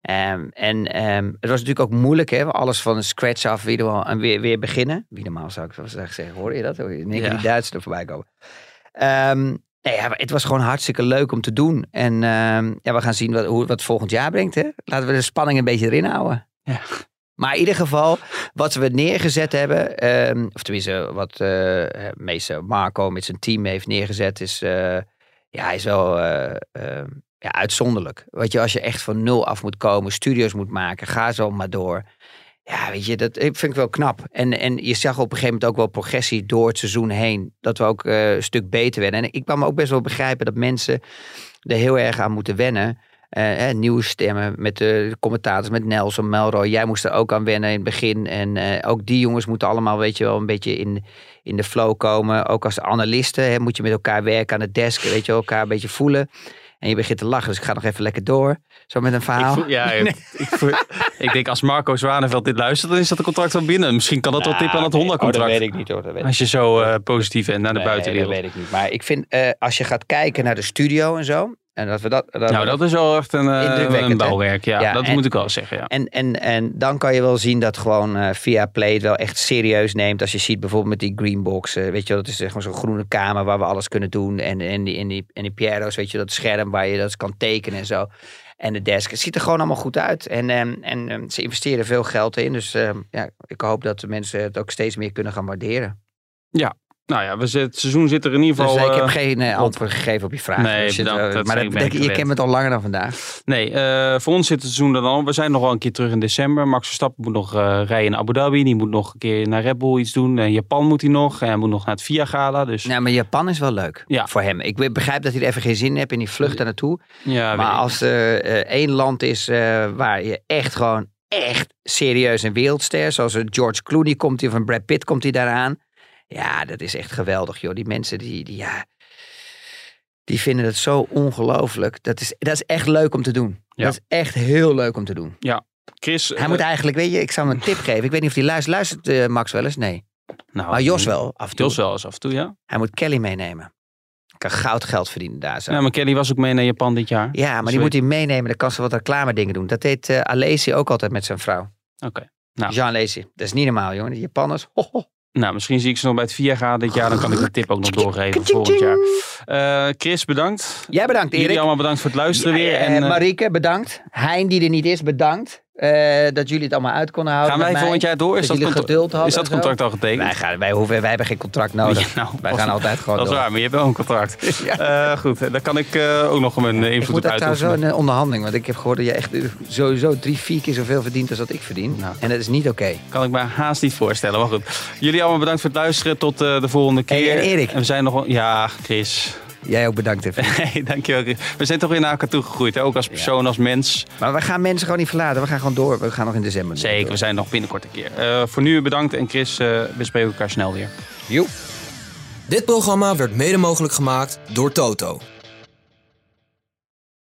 Ehm, en ehm, het was natuurlijk ook moeilijk, hè. Alles van scratch af weer, en weer, weer beginnen. Wie normaal zou ik zeggen, hoor je dat? Hoor je Ja. die Duitsers er voorbij komen. Nee, ja, het was gewoon hartstikke leuk om te doen. En ja, we gaan zien wat, hoe, wat volgend jaar brengt, hè. Laten we de spanning een beetje erin houden. Ja. Maar in ieder geval, wat we neergezet hebben, ehm, of tenminste wat eh meester Marco met zijn team heeft neergezet, is, eh, ja, is wel eh, eh, ja, uitzonderlijk. Weet je, als je echt van nul af moet komen, studio's moet maken, ga zo maar door. Ja, weet je, dat vind ik wel knap. En, en je zag op een gegeven moment ook wel progressie door het seizoen heen. Dat we ook een stuk beter werden. En ik kan me ook best wel begrijpen dat mensen er heel erg aan moeten wennen. Eh, eh, nieuwe stemmen met de commentators, met Nelson, Melroy. Jij moest er ook aan wennen in het begin. En eh, ook die jongens moeten allemaal, weet je wel, een beetje in, in de flow komen. Ook als analisten hè, moet je met elkaar werken aan het desk. Weet je, elkaar een beetje voelen. En je begint te lachen, dus ik ga nog even lekker door. Zo met een Ik, verhaal. voel- ja, ik, ik, voel- ik denk als Marco Zwaneveld dit luistert, dan is dat een contract wel binnen. Misschien kan dat wel tippen aan het Oh, Honda-contract. dat weet ik niet hoor. Dat weet Als je zo eh, positief bent naar de Nee, buitenwereld. dat weet ik niet. Maar ik vind, eh, als je gaat kijken naar de studio en zo. En dat we dat. dat Nou, dat is wel echt een, eh, een bouwwerk. Ja, Ja, dat en- moet ik wel zeggen. Ja. En, en, en dan kan je wel zien dat gewoon eh, via Play het wel echt serieus neemt. Als je ziet bijvoorbeeld met die Greenbox. eh, weet je dat is zeg maar zo'n groene kamer waar we alles kunnen doen. En, en, die, en, die, en die Piero's, weet je, dat scherm waar je dat kan tekenen en zo. En de desk. Het ziet er gewoon allemaal goed uit. En, ehm, en ehm, ze investeren veel geld in. Dus ehm, ja, ik hoop dat de mensen het ook steeds meer kunnen gaan waarderen. Nou ja, we zit, het seizoen zit er in ieder Dus geval... eh, ik heb eh, geen eh, antwoord gegeven op je vraag. Nee, Dus bedankt. eh, Dat maar dat, je kent het al langer dan vandaag. Nee, voor ons zit het seizoen er dan al. We zijn nog wel een keer terug in december. Max Verstappen moet nog rijden in Abu Dhabi. Die moet nog een keer naar Red Bull iets doen. In Japan moet hij nog. En hij moet nog naar het VIA Gala. Dus Nou, maar Japan is wel leuk Ja. voor hem. Ik begrijp dat hij er even geen zin in heeft in die vlucht daar naartoe. ja, maar als er één land is waar je echt gewoon echt serieus een wereldster, zoals een George Clooney komt hij of een Brad Pitt komt hij daaraan. Ja, dat is echt geweldig, joh. Die mensen die, die ja, die vinden het zo ongelooflijk. Dat is, dat is echt leuk om te doen. Ja. Dat is echt heel leuk om te doen. Chris... Hij eh, moet eigenlijk, weet je, ik zou hem een tip geven. Ik weet niet of hij luistert. Luistert eh, Max wel eens? Nee. nou, Maar Jos wel, af en toe. Jos wel eens af en toe, ja. Hij moet Kelly meenemen. Kan goud geld verdienen daar zo. Ja, maar Kelly was ook mee naar Japan dit jaar. Ja, maar die Sorry. moet hij meenemen. Dan kan ze wat reclame dingen doen. Dat deed eh Alesi ook altijd met zijn vrouw. Oké. Nou. Jean Alesi. Dat is niet normaal, jongen. Die Japanners. Ho, ho. Nou, misschien zie ik ze nog bij het VIA Gala dit jaar. Dan kan ik de tip ook nog doorgeven volgend jaar. Eh, Chris, bedankt. Jij bedankt, Jullie Erik. allemaal bedankt voor het luisteren Ja, weer. eh, En, eh, Marieke, bedankt. Hein, die er niet is, bedankt. Eh, dat jullie het allemaal uit konden houden. gaan wij mij. volgend jaar door? Is dat dat, geduld hadden is dat zo. contract al getekend? Wij, gaan, wij, hoeven, wij hebben geen contract nodig. Ja, nou, wij gaan altijd gewoon Dat is waar, maar je hebt wel een contract. Eh, goed, daar kan ik eh, ook nog mijn Ik invloed moet op daar trouwens wel uitoefenen. een onderhandeling. Want ik heb gehoord dat je echt sowieso drie, vier keer zoveel verdient als dat ik verdien. Nou. En dat is niet oké. Kan ik me haast niet voorstellen. Maar goed, jullie allemaal bedankt voor het luisteren. Tot de volgende Hey, keer. en Erik. En we zijn nog. Ja, Chris. Jij ook bedankt even. Hey, dankjewel Chris. We zijn toch weer naar elkaar toegegroeid. Hè? Ook als persoon, als mens. Maar we gaan mensen gewoon niet verlaten. We gaan gewoon door. We gaan nog in december. door. Zeker, we zijn nog binnenkort een keer. Eh, voor nu bedankt en Chris, eh, we spreken elkaar snel weer. Joep. Dit programma werd mede mogelijk gemaakt door Toto.